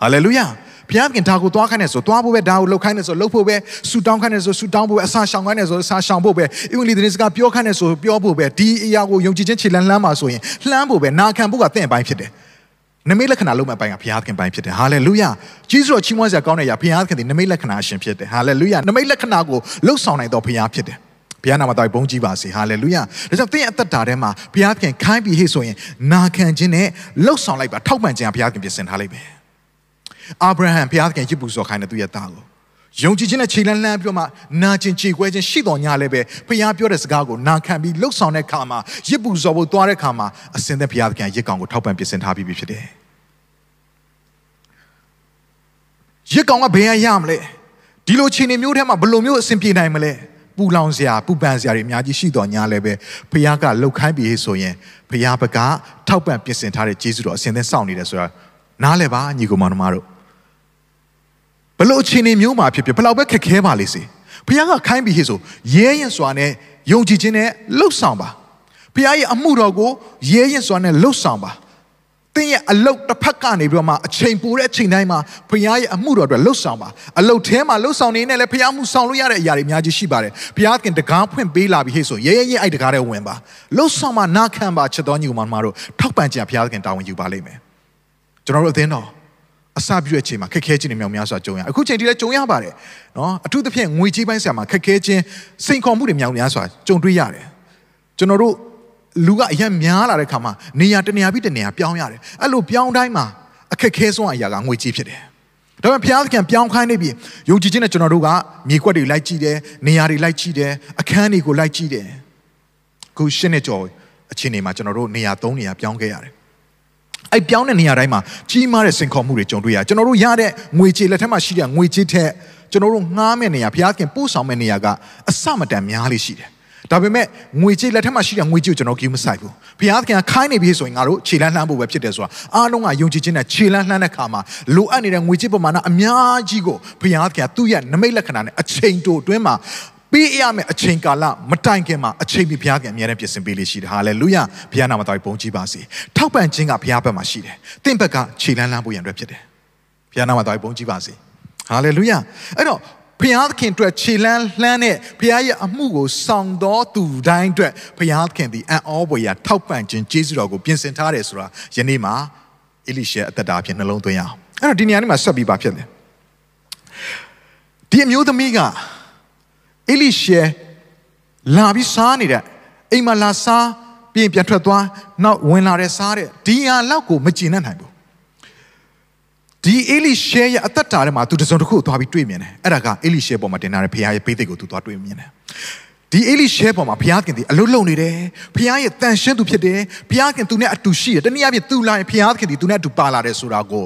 ဟာလေလုယာဘုရားခင်ဒါကိုသွားခိုင်းနေဆိုသွားဖို့ပဲဒါကိုလှုပ်ခိုင်းနေဆိုလှုပ်ဖို့ပဲဆူတောင်းခိုင်းနေဆိုဆူတောင်းဖို့ပဲအစာရှောင်ခိုင်းနေဆိုအစာရှောင်ဖို့ပဲအင်္ဂလိပ်သတင်းစကားပြောခိုင်းနေဆိုပြောဖို့ပဲဒီအရာကိုယုံကြည်ခြင်းခြေလှမ်းလှမ်းပါဆိုရင်လှမ်းဖို့ပဲနာခံဖို့ကသင်အပိုင်းဖြစ်တယ် နမိတ်လက္ခဏာလုံးမဲ့ပိုင်းကဘုရားသခင်ပိုင်းဖြစ်တယ်ဟာလေလုယာဂျေဇုတော်ချီးမွမ်းစရာကောင်းတဲ့အရာဘုရားသခင်ဒီနမိတ်လက္ခဏာအရှင်ဖြစ်တယ်ဟာလေလုယာနမိတ်လက္ခဏာကိုလှုပ်ဆောင်နိုင်တော်ဘုရားဖြစ်တယ်ဘုရားနာမတော်ဘုန်းကြီးပါစေဟာလေလုယာဒါကြောင့်သင်ရဲ့အသက်တာထဲမှာဘုရားသခင်ခိုင်းပြီးဟေ့ဆိုရင်နာခံခြင်းနဲ့လှုပ်ဆောင်လိုက်ပါထောက်ပံ့ခြင်းကဘုရားသခင်ပြင်ဆင်ထားလိုက်ပဲအာဗြဟံဘုရားသခင်ရစ်ပူဇော်ခိုင်းတဲ့သူရဲ့သားကို ယုံကြည်ခြင်းနဲ့ခြေလန်းလှမ်းပြီးတော့မှနာကျင်ခြေခွဲခြင်းရှိတော်ညာလည်းပဲဖခင်ပြောတဲ့စကားကိုနာခံပြီးလှုပ်ဆောင်တဲ့ခါမှာရစ်ပူဇော်ဖို့သွားတဲ့ခါမှာအစင်တဲ့ဘုရားသခင်ရစ်ကောင်ကိုထောက်ပံ့ပြင်ဆင်ထားပြီးဖြစ်တယ်ရစ်ကောင်ကဘယ်ရရမလဲဒီလိုခြေနေမျိုးထဲမှာဘယ်လိုမျိုးအဆင်ပြေနိုင်မလဲပူလောင်စရာပူပန်စရာတွေအများကြီးရှိတော်ညာလည်းပဲဖခင်ကလှုပ်ခိုင်းပြီးဆိုရင်ဖခင်ဘကထောက်ပံ့ပြင်ဆင်ထားတဲ့ဂျေဇုတော်အစင်သင်စောင့်နေတယ်ဆိုတာနားလဲပါညီကောင်မတို့ ဘလို့အခြေအနေမျိုးမှာဖြစ်ဖြစ်ဘလောက်ပဲခက်ခဲပါလိမ့်စေဘုရားကခိုင်းပြီးဟေ့ဆိုရဲရင်စွာနဲ့ယုံကြည်ခြင်းနဲ့လှုပ်ဆောင်ပါဘုရားရဲ့အမှုတော်ကိုရဲရင်စွာနဲ့လှုပ်ဆောင်ပါသင်ရဲ့အလုတ်တစ်ဖက်ကနေပြီးတော့မှအချိန်ပိုတဲ့အချိန်တိုင်းမှာဘုရားရဲ့အမှုတော်အတွက်လှုပ်ဆောင်ပါအလုတ်ထဲမှာလှုပ်ဆောင်နေနဲ့လည်းဘုရားမှုဆောင်လို့ရတဲ့အရာတွေအများကြီးရှိပါတယ်ဘုရားခင်တကားဖွင့်ပေးလာပြီးဟေ့ဆိုရဲရဲရဲအဲ့တကားတဲ့ဝင်ပါလှုပ်ဆောင်မှနာခံပါချက်တော်ညီမတို့ထောက်ပံ့ကြဘုရားခင်တာဝန်ယူပါလိမ့်မယ်ကျွန်တော်တို့အသင်းတော် အစပြုတဲ့အချိန်မှာခက်ခဲခြင်းတွေမြောက်များစွာကြုံရအခုချိန်ထိလည်းကြုံရပါတယ်နော်အထူးသဖြင့်ငွေကြီးပိုင်းဆရာမှာခက်ခဲခြင်းစိန်ခေါ်မှုတွေမြောက်များစွာကြုံတွေ့ရတယ်ကျွန်တော်တို့လူကအရင်များလာတဲ့ခါမှာနေရာတနေရာပြီးတနေရာပြောင်းရတယ်အဲ့လိုပြောင်းတိုင်းမှာအခက်ခဲဆုံးအရာကငွေကြီးဖြစ်တယ်ဒါပေမဲ့ဘုရားသခင်ပြောင်းခိုင်းနေပြီယုံကြည်ခြင်းနဲ့ကျွန်တော်တို့ကမြေကွက်တွေလိုက်ကြည့်တယ်နေရာတွေလိုက်ကြည့်တယ်အခန်းတွေကိုလိုက်ကြည့်တယ်ခုရှင်းနေကြော်အချိန်တွေမှာကျွန်တော်တို့နေရာ၃နေရာပြောင်းခဲ့ရတယ် အဲ့ပြောင်းတဲ့နေရာတိုင်းမှာကြီးမားတဲ့စင်ခေါ်မှုတွေကြုံတွေ့ရကျွန်တော်တို့ရတဲ့ငွေကြေးလက်ထက်မှာရှိတဲ့ငွေကြေးထက်ကျွန်တော်တို့ငှားမဲ့နေရာဘုရားခင်ပို့ဆောင်မဲ့နေရာကအစမတန်များလေးရှိတယ်ဒါပေမဲ့ငွေကြေးလက်ထက်မှာရှိတဲ့ငွေကြေးကိုကျွန်တော်ကြီးမဆိုင်ဘူးဘုရားသခင်ကခိုင်းနေပြီဆိုရင်ငါတို့ခြေလန်းလှမ်းဖို့ပဲဖြစ်တယ်ဆိုတာအားလုံးကယုံကြည်ခြင်းနဲ့ခြေလန်းလှမ်းတဲ့ခါမှာလိုအပ်နေတဲ့ငွေကြေးပမာဏအများကြီးကိုဘုရားသခင်ကသူ့ရဲ့နမိတ်လက္ခဏာနဲ့အချိန်တိုအတွင်းမှာ ပေးရမယ့်အချိန်ကာလမတိုင်ခင်မှာအချိန်ပြဘုရားကအမြဲတမ်းပြင်ဆင်ပေးလေးရှိတယ်ဟာလေလုယဘုရားနာမတော်ဘုန်းကြီးပါစေထောက်ပံ့ခြင်းကဘုရားဘက်မှာရှိတယ်တင့်ဘက်ကခြေလန်းလန်းဖို့ရန်အတွက်ဖြစ်တယ်ဘုရားနာမတော်ဘုန်းကြီးပါစေဟာလေလုယအဲ့တော့ဘုရားသခင်အတွက်ခြေလန်းလှမ်းတဲ့ဘုရားရဲ့အမှုကိုဆောင်တော်သူတိုင်းအတွက်ဘုရားသခင်ဒီအံ့ဩဖွယ်ရာထောက်ပံ့ခြင်းကျေးဇူးတော်ကိုပြင်ဆင်ထားတယ်ဆိုတာယနေ့မှာအေလိရှေအသက်တာအဖြစ်နှလုံးသွင်းရအောင်အဲ့တော့ဒီနေရာนี้မှာဆက်ပြီးပါဖြစ်တယ်ဒီအမျိုးသမီးက အေလိရှေလာပြီးစားနေတဲ့အိမ်မှာလာစားပြင်ပြန်ထွက်သွားနောက်ဝင်လာတဲ့စားတဲ့ဒီဟာလောက်ကိုမကျင်နိုင်ဘူးဒီအေလိရှေရဲ့အသက်တာထဲမှာသူတစုံတစ်ခုသွားပြီးတွေ့မြင်တယ်အဲ့ဒါကအေလိရှေပေါ်မှာတင်ထားတဲ့ဖခင်ရဲ့ပေးသိကိုသူသွားတွေ့မြင်တယ်ဒီအေလိရှေပေါ်မှာဘုရားခင်ဒီအလုလုံနေတယ်ဘုရားရဲ့တန်ရှင်းသူဖြစ်တယ်ဘုရားခင်သူနဲ့အတူရှိတယ်တနည်းအားဖြင့်သူလာရင်ဘုရားခင်ဒီသူနဲ့အတူပါလာတယ်ဆိုတာကို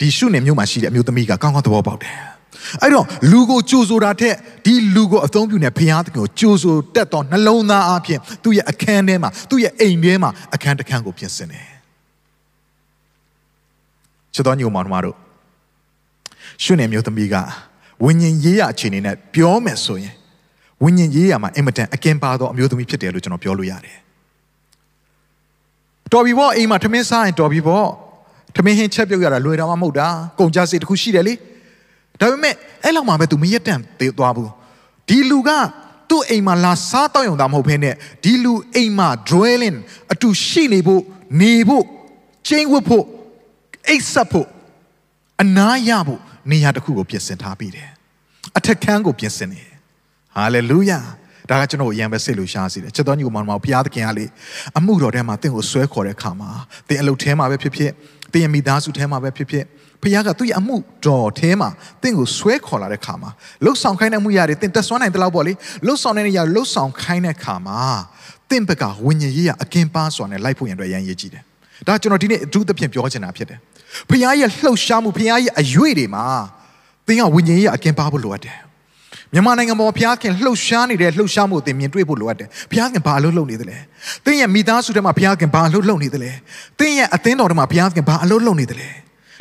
ဒီရှုနေမျိုးမှာရှိတဲ့အမျိုးသမီးကကောင်းကောင်းသဘောပေါက်တယ် အဲ့တော့လူကိုကြိုဆိုတာထက်ဒီလူကိုအသုံးပြုနေဘုရားသခင်ကိုကြိုဆိုတတ်သောနှလုံးသားအပြင်သူ့ရဲ့အခန်းထဲမှာသူ့ရဲ့အိမ်ထဲမှာအခန်းတစ်ခန်းကိုပြင်ဆင်တယ်ချစ်တော်ညီမတို့ရှုနေမျိုးသမီးကဝိညာဉ်ရေးရအခြေအနေနဲ့ပြောမယ်ဆိုရင်ဝိညာဉ်ရေးရမှာအင်မတန်အကင်ပါသောအမျိုးသမီးဖြစ်တယ်လို့ကျွန်တော်ပြောလို့ရတယ်တော်ပြီပေါ့အိမ်မှာထမင်းစားရင်တော်ပြီပေါ့ထမင်းဟင်းချက်ပြုတ်ရတာလွယ်တာမှမဟုတ်တာကုန်ကြစိတ်တစ်ခုရှိတယ်လေ ဒါပေမဲ့အဲ့လောက်မှပဲ तू မရက်တန့်သေးသွားဘူးဒီလူကသူ့အိမ်မှာလာစားတော့ရုံသာမဟုတ်ဘဲနဲ့ဒီလူအိမ်မှာ dwelling အတူရှိနေဖို့နေဖို့ကျင်းဝတ်ဖို့အိတ်ဆက်ဖို့အနားရဖို့နေရာတစ်ခုကိုပြင်ဆင်ထားပြီးတယ်အထက်ခန်းကိုပြင်ဆင်နေတယ်ဟာလေလုယာဒါကကျွန်တော်အရင်ပဲစိတ်လို့ရှားစီတယ်ချက်တော်ညီကိုမောင်မောင်ဘုရားသခင်ကလေအမှုတော်ထဲမှာတင့်ကိုဆွဲခေါ်တဲ့ခါမှာတင်အလုပ်ထဲမှာပဲဖြစ်ဖြစ်တင်မိသားစုထဲမှာပဲဖြစ်ဖြစ် ဖခင်ကသူ့ရဲ့အမှုတော်ထဲမှာတင့်ကိုဆွဲခေါ်လာတဲ့ခါမှာလှုပ်ဆောင်ခိုင်းတဲ့မှုရတယ်တင်တက်ဆွမ်းနိုင်တဲ့လောက်ပေါ့လေလှုပ်ဆောင်တဲ့နေရာလှုပ်ဆောင်ခိုင်းတဲ့ခါမှာတင့်ဘက်ကဝิญဉ်ရေးရအကင်ပါစွာနဲ့လိုက်ဖို့ရန်အတွက်ရန်ရေးကြည့်တယ်ဒါကျွန်တော်ဒီနေ့အထူးသဖြင့်ပြောချင်တာဖြစ်တယ်ဖခင်ရဲ့လှုပ်ရှားမှုဖခင်ရဲ့အရွေတွေမှာသင်ကဝิญဉ်ရေးရအကင်ပါဖို့လိုအပ်တယ်မြန်မာနိုင်ငံပေါ်ဘုရားခင်လှုပ်ရှားနေတဲ့လှုပ်ရှားမှုအသင်မြင်တွေ့ဖို့လိုအပ်တယ်ဘုရားခင်ဘာအလုပ်လုပ်နေသလဲသင်ရဲ့မိသားစုထဲမှာဘုရားခင်ဘာအလုပ်လုပ်နေသလဲသင်ရဲ့အသင်းတော်ထဲမှာဘုရားခင်ဘာအလုပ်လုပ်နေသလဲ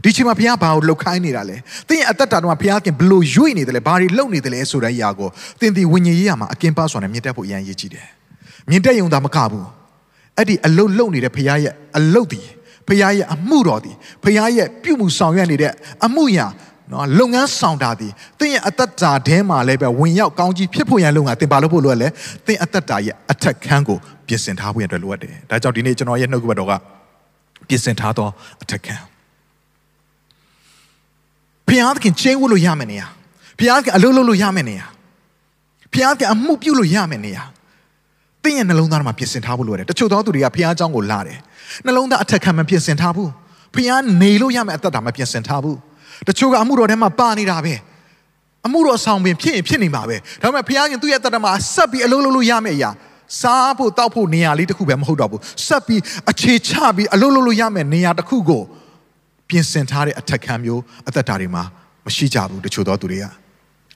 ဒီချိန်မှာဘုရားဘာကိုလှုပ်ခိုင်းနေတာလဲသင်ရဲ့အသက်တာထဲမှာဘုရားခင်ဘလို့ရွေ့နေတယ်လဲဘာတွေလုပ်နေတယ်လဲဆိုတဲ့အရာကိုသင်ဒီဝิญဉ်ရေးရမှာအကင်ပါစွာနဲ့မြင်တတ်ဖို့အရန်ရည်ကြည့်တယ်မြင်တတ်ရုံသာမကဘူးအဲ့ဒီအလုပ်လုပ်နေတဲ့ဘုရားရဲ့အလုပ်ဒီဘုရားရဲ့အမှုတော်ဒီဘုရားရဲ့ပြုမှုဆောင်ရွက်နေတဲ့အမှုရာနော်လုပ်ငန်းဆောင်တာဒီသင်ရဲ့အသက်တာထဲမှာလည်းပဲဝင်ရောက်ကောင်းကြီးဖြစ်ဖို့ရန်လုပ်ငန်းသင်ဘာလို့ဖို့လိုရလဲသင်အသက်တာရဲ့အထက်ခန်းကိုပြင်ဆင်ထားဖို့ရန်အတွက်လိုအပ်တယ်ဒါကြောင့်ဒီနေ့ကျွန်တော်ရဲ့နှုတ်ကပတ်တော်ကပြင်ဆင်ထားသောအထက်ခန်း ဘုရားသခင်ချင်းဝလို့ရမယ်နေရဘုရားသခင်အလုပ်လုပ်လို့ရမယ်နေရဘုရားသခင်အမှုပြုလို့ရမယ်နေရသင်ရဲ့နှလုံးသားမှာပြင်ဆင်ထားဖို့လိုတယ်တချို့သောသူတွေကဘုရားအကြောင်းကိုလာတယ်နှလုံးသားအထက်ခံမပြင်ဆင်ထားဘူးဘုရားနေလို့ရမယ်အသက်တာမပြင်ဆင်ထားဘူးတချို့ကအမှုတော်ထဲမှာပါနေတာပဲအမှုတော်ဆောင်ပင်ဖြစ်ရင်ဖြစ်နေမှာပဲဒါပေမဲ့ဘုရားရှင်သူ့ရဲ့အသက်တာမှာဆက်ပြီးအလုပ်လုပ်လို့ရမယ်အရာစားဖို့တောက်ဖို့နေရာလေးတစ်ခုပဲမဟုတ်တော့ဘူးဆက်ပြီးအခြေချပြီးအလုပ်လုပ်လို့ရမယ်နေရာတစ်ခုကို ပြင်ဆင်ထားတဲ့အထက်ခံမျိုးအသက်တာတွေမှာမရှိကြဘူးတချို့သောသူတွေက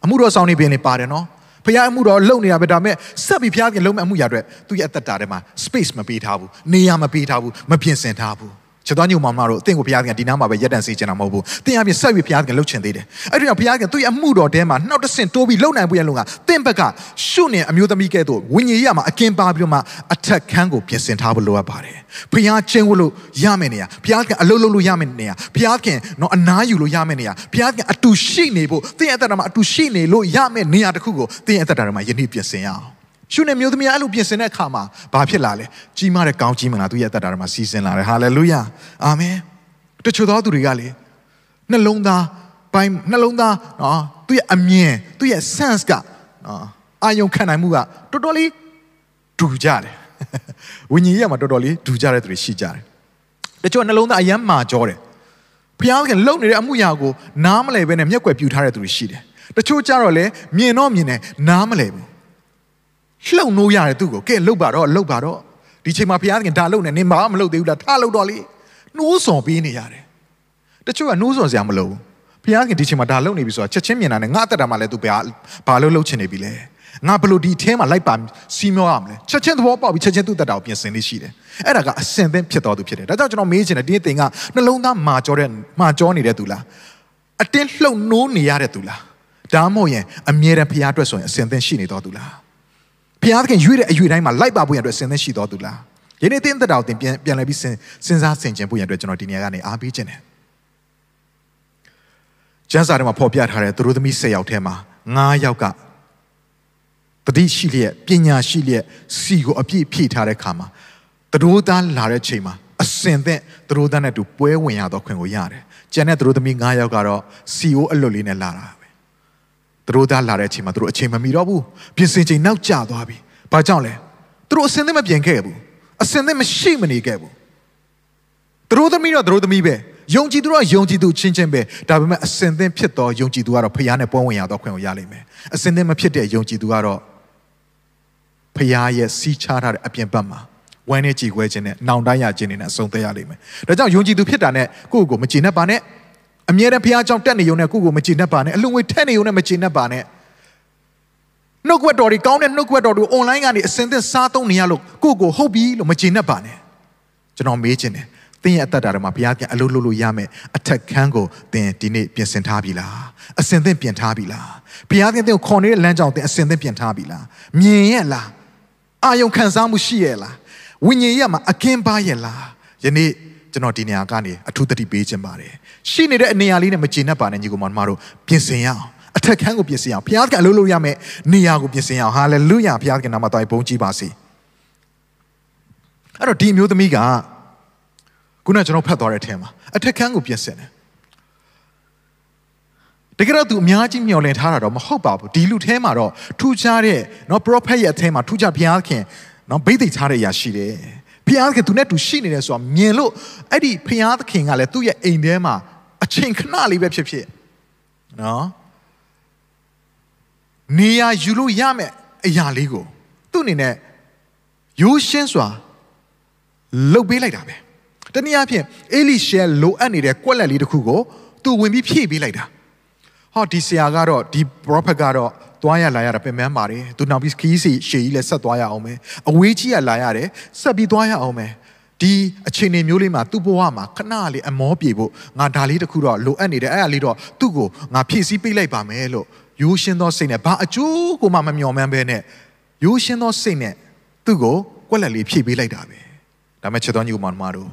အမှုတော်ဆောင်နေပင်နေပါတယ်နော်ဖခင်အမှုတော်လုံနေတာပဲဒါပေမဲ့ဆက်ပြီးဖခင်လုံးမဲ့အမှုရတဲ့သူ့ရဲ့အသက်တာထဲမှာ space မပေးထားဘူးနေရာမပေးထားဘူးမပြင်ဆင်ထားဘူး ချစ်တော်ညုံမမတို့အသင်ကိုဘုရားခင်ဒီနားမှာပဲရက်တန့်စေချင်တာမဟုတ်ဘူး။သင်အပြင်ဆက်ပြီးဘုရားခင်လှုပ်ချင်သေးတယ်။အဲ့ဒီတော့ဘုရားခင်သူ့ရဲ့အမှုတော်ထဲမှာနှောက်တဆင့်တိုးပြီးလှုပ်နိုင်ဖို့ရလုံကသင်ဘက်ကရှုနေအမျိုးသမီးကဲ့သို့ဝိညာဉ်ရေးမှာအကင်ပါပြီးတော့မှအထက်ခန်းကိုပြင်ဆင်ထားဖို့လိုအပ်ပါတယ်။ဘုရားချင်းဝလို့ရမယ်နေရဘုရားခင်အလုပ်လုပ်လို့ရမယ်နေရဘုရားခင်တော့အနားယူလို့ရမယ်နေရဘုရားခင်အတူရှိနေဖို့သင်ရဲ့အသက်တာမှာအတူရှိနေလို့ရမယ်နေရတခုကိုသင်ရဲ့အသက်တာမှာယနေ့ပြင်ဆင်ရအောင်။ ရှုနေမျိုးသမီးအဲ့လိုပြင်ဆင်တဲ့အခါမှာဘာဖြစ်လာလဲကြီးမားတဲ့ကောင်းကြီးမလားသူရဲ့အသက်တာမှာစီးဆင်းလာတယ်ဟာလေလုယာအာမင်တချို့သောသူတွေကလေနှလုံးသားပိုင်းနှလုံးသားနော်သူ့ရဲ့အမြင်သူ့ရဲ့ sense ကနော်အာယုံခံနိုင်မှုကတော်တော်လေးဒူကြတယ်ဝိညာဉ်ရေးမှာတော်တော်လေးဒူကြတဲ့သူတွေရှိကြတယ်တချို့နှလုံးသားအယမ်းမာကြောတယ်ဘုရားကလုံနေတဲ့အမှုရာကိုနားမလည်ဘဲနဲ့မျက်ွယ်ပြူထားတဲ့သူတွေရှိတယ်တချို့ကြတော့လေမြင်တော့မြင်တယ်နားမလည်ဘူး လှုပ်နိုးရတယ်သူ့ကိုကဲလှုပ်ပါတော့လှုပ်ပါတော့ဒီချိန်မှာဘုရားခင်ဒါလှုပ်နေနေမှာမလှုပ်သေးဘူးလားထားလှုပ်တော့လေနှိုးဆော်ပေးနေရတယ်တချို့ကနှိုးဆော်စရာမလိုဘူးဘုရားခင်ဒီချိန်မှာဒါလုပ်နေပြီဆိုတာချက်ချင်းမြင်တာနဲ့ငါအသက်တာမှာလည်းသူဘာဘာလို့လှုပ်ချင်နေပြီလဲငါဘလို့ဒီအဲမှာလိုက်ပါစီးမျောရမလဲချက်ချင်းသဘောပေါက်ပြီးချက်ချင်းသူ့တက်တာကိုပြင်ဆင်လေးရှိတယ်အဲ့ဒါကအစင်သင်ဖြစ်တော်သူဖြစ်တယ်ဒါကြောင့်ကျွန်တော်မေးချင်တယ်ဒီတင်ကနှလုံးသားမာကြောတဲ့မာကြောနေတဲ့သူလားအတင်းလှုပ်နိုးနေရတဲ့သူလားဒါမှမဟုတ်ရင်အမြဲတမ်းဘုရားအတွက်ဆိုရင်အစင်သင်ရှိနေတော်သူလား ဘုရားသခင်ရွေးတဲ့အရွေတိုင်းမှာလိုက်ပါဖို့ရတဲ့ဆင်သင်ရှိတော်သူလားယနေ့တင်းသက်တာကိုတင်ပြန်ပြန်လဲပြီးစဉ်းစားဆင်ခြင်ဖို့ရတဲ့ကျွန်တော်ဒီနေရာကနေအားပေးခြင်းတယ်ကျမ်းစာထဲမှာဖော်ပြထားတဲ့သူတို့သမီး၁၀ယောက်ထဲမှာ9ယောက်ကတတိရှိလျက်ပညာရှိလျက်စီကိုအပြည့်ဖြည့်ထားတဲ့ခါမှာသူတို့သားလာတဲ့ချိန်မှာအစင်သက်သူတို့သားနဲ့တူပွဲဝင်ရတော့ခွင့်ကိုရတယ်ကျန်တဲ့သူတို့သမီး9ယောက်ကတော့စီအိုအလွတ်လေးနဲ့လာတာပဲ သူတို့သားလာတဲ့အချိန်မှာသူတို့အချိန်မမီတော့ဘူးပြင်ဆင်ချိန်နောက်ကျသွားပြီဘာကြောင့်လဲသူတို့အစင်သက်မပြင်ခဲ့ဘူးအစင်သက်မရှိမနေခဲ့ဘူးသူတို့သမီးတော့သူတို့သမီးပဲယုံကြည်သူတော့ယုံကြည်သူချင်းချင်းပဲဒါပေမဲ့အစင်သင်ဖြစ်သောယုံကြည်သူကတော့ဖခင်နဲ့ပွဲဝင်ရတော့ခွင့်ကိုရလိမ့်မယ်အစင်သင်မဖြစ်တဲ့ယုံကြည်သူကတော့ဖခင်ရဲ့စီးချထားတဲ့အပြင်ဘက်မှာဝမ်းနဲ့ကြည်ခွဲခြင်းနဲ့နှောင်တရခြင်းနဲ့အဆုံးသတ်ရလိမ့်မယ်ဒါကြောင့်ယုံကြည်သူဖြစ်တာနဲ့ကိုယ့်ကိုမကျေနပ်ပါနဲ့ အမြဲတမ်းဖခင်ကြောင့်တက်နေုံနဲ့ကိုယ့်ကိုမကျေနပ်ပါနဲ့အလူငွေထက်နေုံနဲ့မကျေနပ်ပါနဲ့နှုတ်ကပတ်တော်တွေကောင်းတဲ့နှုတ်ကပတ်တော်တွေ online ကနေအစင်သင်စားသုံးနေရလို့ကိုယ့်ကိုဟုတ်ပြီလို့မကျေနပ်ပါနဲ့ကျွန်တော်မေးခြင်းတယ်သင်ရဲ့အသက်တာထဲမှာဘုရားကအလုပ်လုပ်လို့ရမယ်အထက်ခန်းကိုသင်ဒီနေ့ပြင်ဆင်ထားပြီလားအစင်သင့်ပြင်ထားပြီလားဘုရားသင်ကိုခေါ်နေတဲ့လမ်းကြောင်းသင်အစင်သင့်ပြင်ထားပြီလားမြင်ရဲ့လားအာယုံခံစားမှုရှိရဲ့လားဝိညာဉ်ရဲ့မှာအကင်းပါရဲ့လားယနေ့ ကျွန်တော်ဒီနေရာကနေအထူးတတိပေးခြင်းပါတယ်ရှိနေတဲ့အနေအလေးနဲ့မကျေနပ်ပါနဲ့ညီကောင်မတို့ပြင်ဆင်ရအောင်အထက်ခန်းကိုပြင်ဆင်အောင်ဘုရားကအလုပ်လုပ်ရမယ်နေရာကိုပြင်ဆင်အောင်ဟာလေလုယာဘုရားကနာမတော်ဘုန်းကြီးပါစေအဲ့တော့ဒီအမျိုးသမီးကခုနကျွန်တော်ဖတ်သွားတဲ့အထက်မှာအထက်ခန်းကိုပြင်ဆင်တယ်တကယ်တော့သူအများကြီးမျှော်လင့်ထားတာတော့မဟုတ်ပါဘူးဒီလူထဲမှာတော့ထူးခြားတဲ့เนาะ prophet ရဲ့အထဲမှာထူးခြားဘုရားခင်เนาะဗိသိက်ထားတဲ့အရာရှိတယ် ဖျားသခင်သူနဲ့တူရှိနေတယ်ဆိုတာမြင်လို့အဲ့ဒီဖျားသခင်ကလည်းသူ့ရဲ့အိမ်ထဲမှာအချိန်ခဏလေးပဲဖြစ်ဖြစ်နော်နေရာယူလို့ရမယ်အရာလေးကိုသူ့အနေနဲ့ရိုးရှင်းစွာလှုပ်ပေးလိုက်တာပဲတနည်းအားဖြင့်အေလိရှဲလိုအပ်နေတဲ့ကွက်လက်လေးတစ်ခုကိုသူဝင်ပြီးဖြည့်ပေးလိုက်တာဟောဒီဆရာကတော့ဒီ prophet ကတော့ သွားရလာရတာပင်ပန်းပါတယ်သူနောက်ပြီးခီးစီရှေကြီးလည်းဆက်သွားရအောင်မယ်အဝေးကြီးကလာရတယ်ဆက်ပြီးသွားရအောင်မယ်ဒီအခြေအနေမျိုးလေးမှာသူ့ဘဝမှာခဏလေးအမောပြေဖို့ငါဒါလေးတစ်ခုတော့လိုအပ်နေတယ်အဲ့ဒါလေးတော့သူ့ကိုငါဖြည့်ဆည်းပေးလိုက်ပါမယ်လို့ရိုးရှင်းသောစိတ်နဲ့ဘာအကျိုးကိုမှမမျှော်မှန်းဘဲနဲ့ရိုးရှင်းသောစိတ်နဲ့သူ့ကိုကွက်လက်လေးဖြည့်ပေးလိုက်တာပဲဒါမဲ့ချက်တော်ညီကောင်မတို့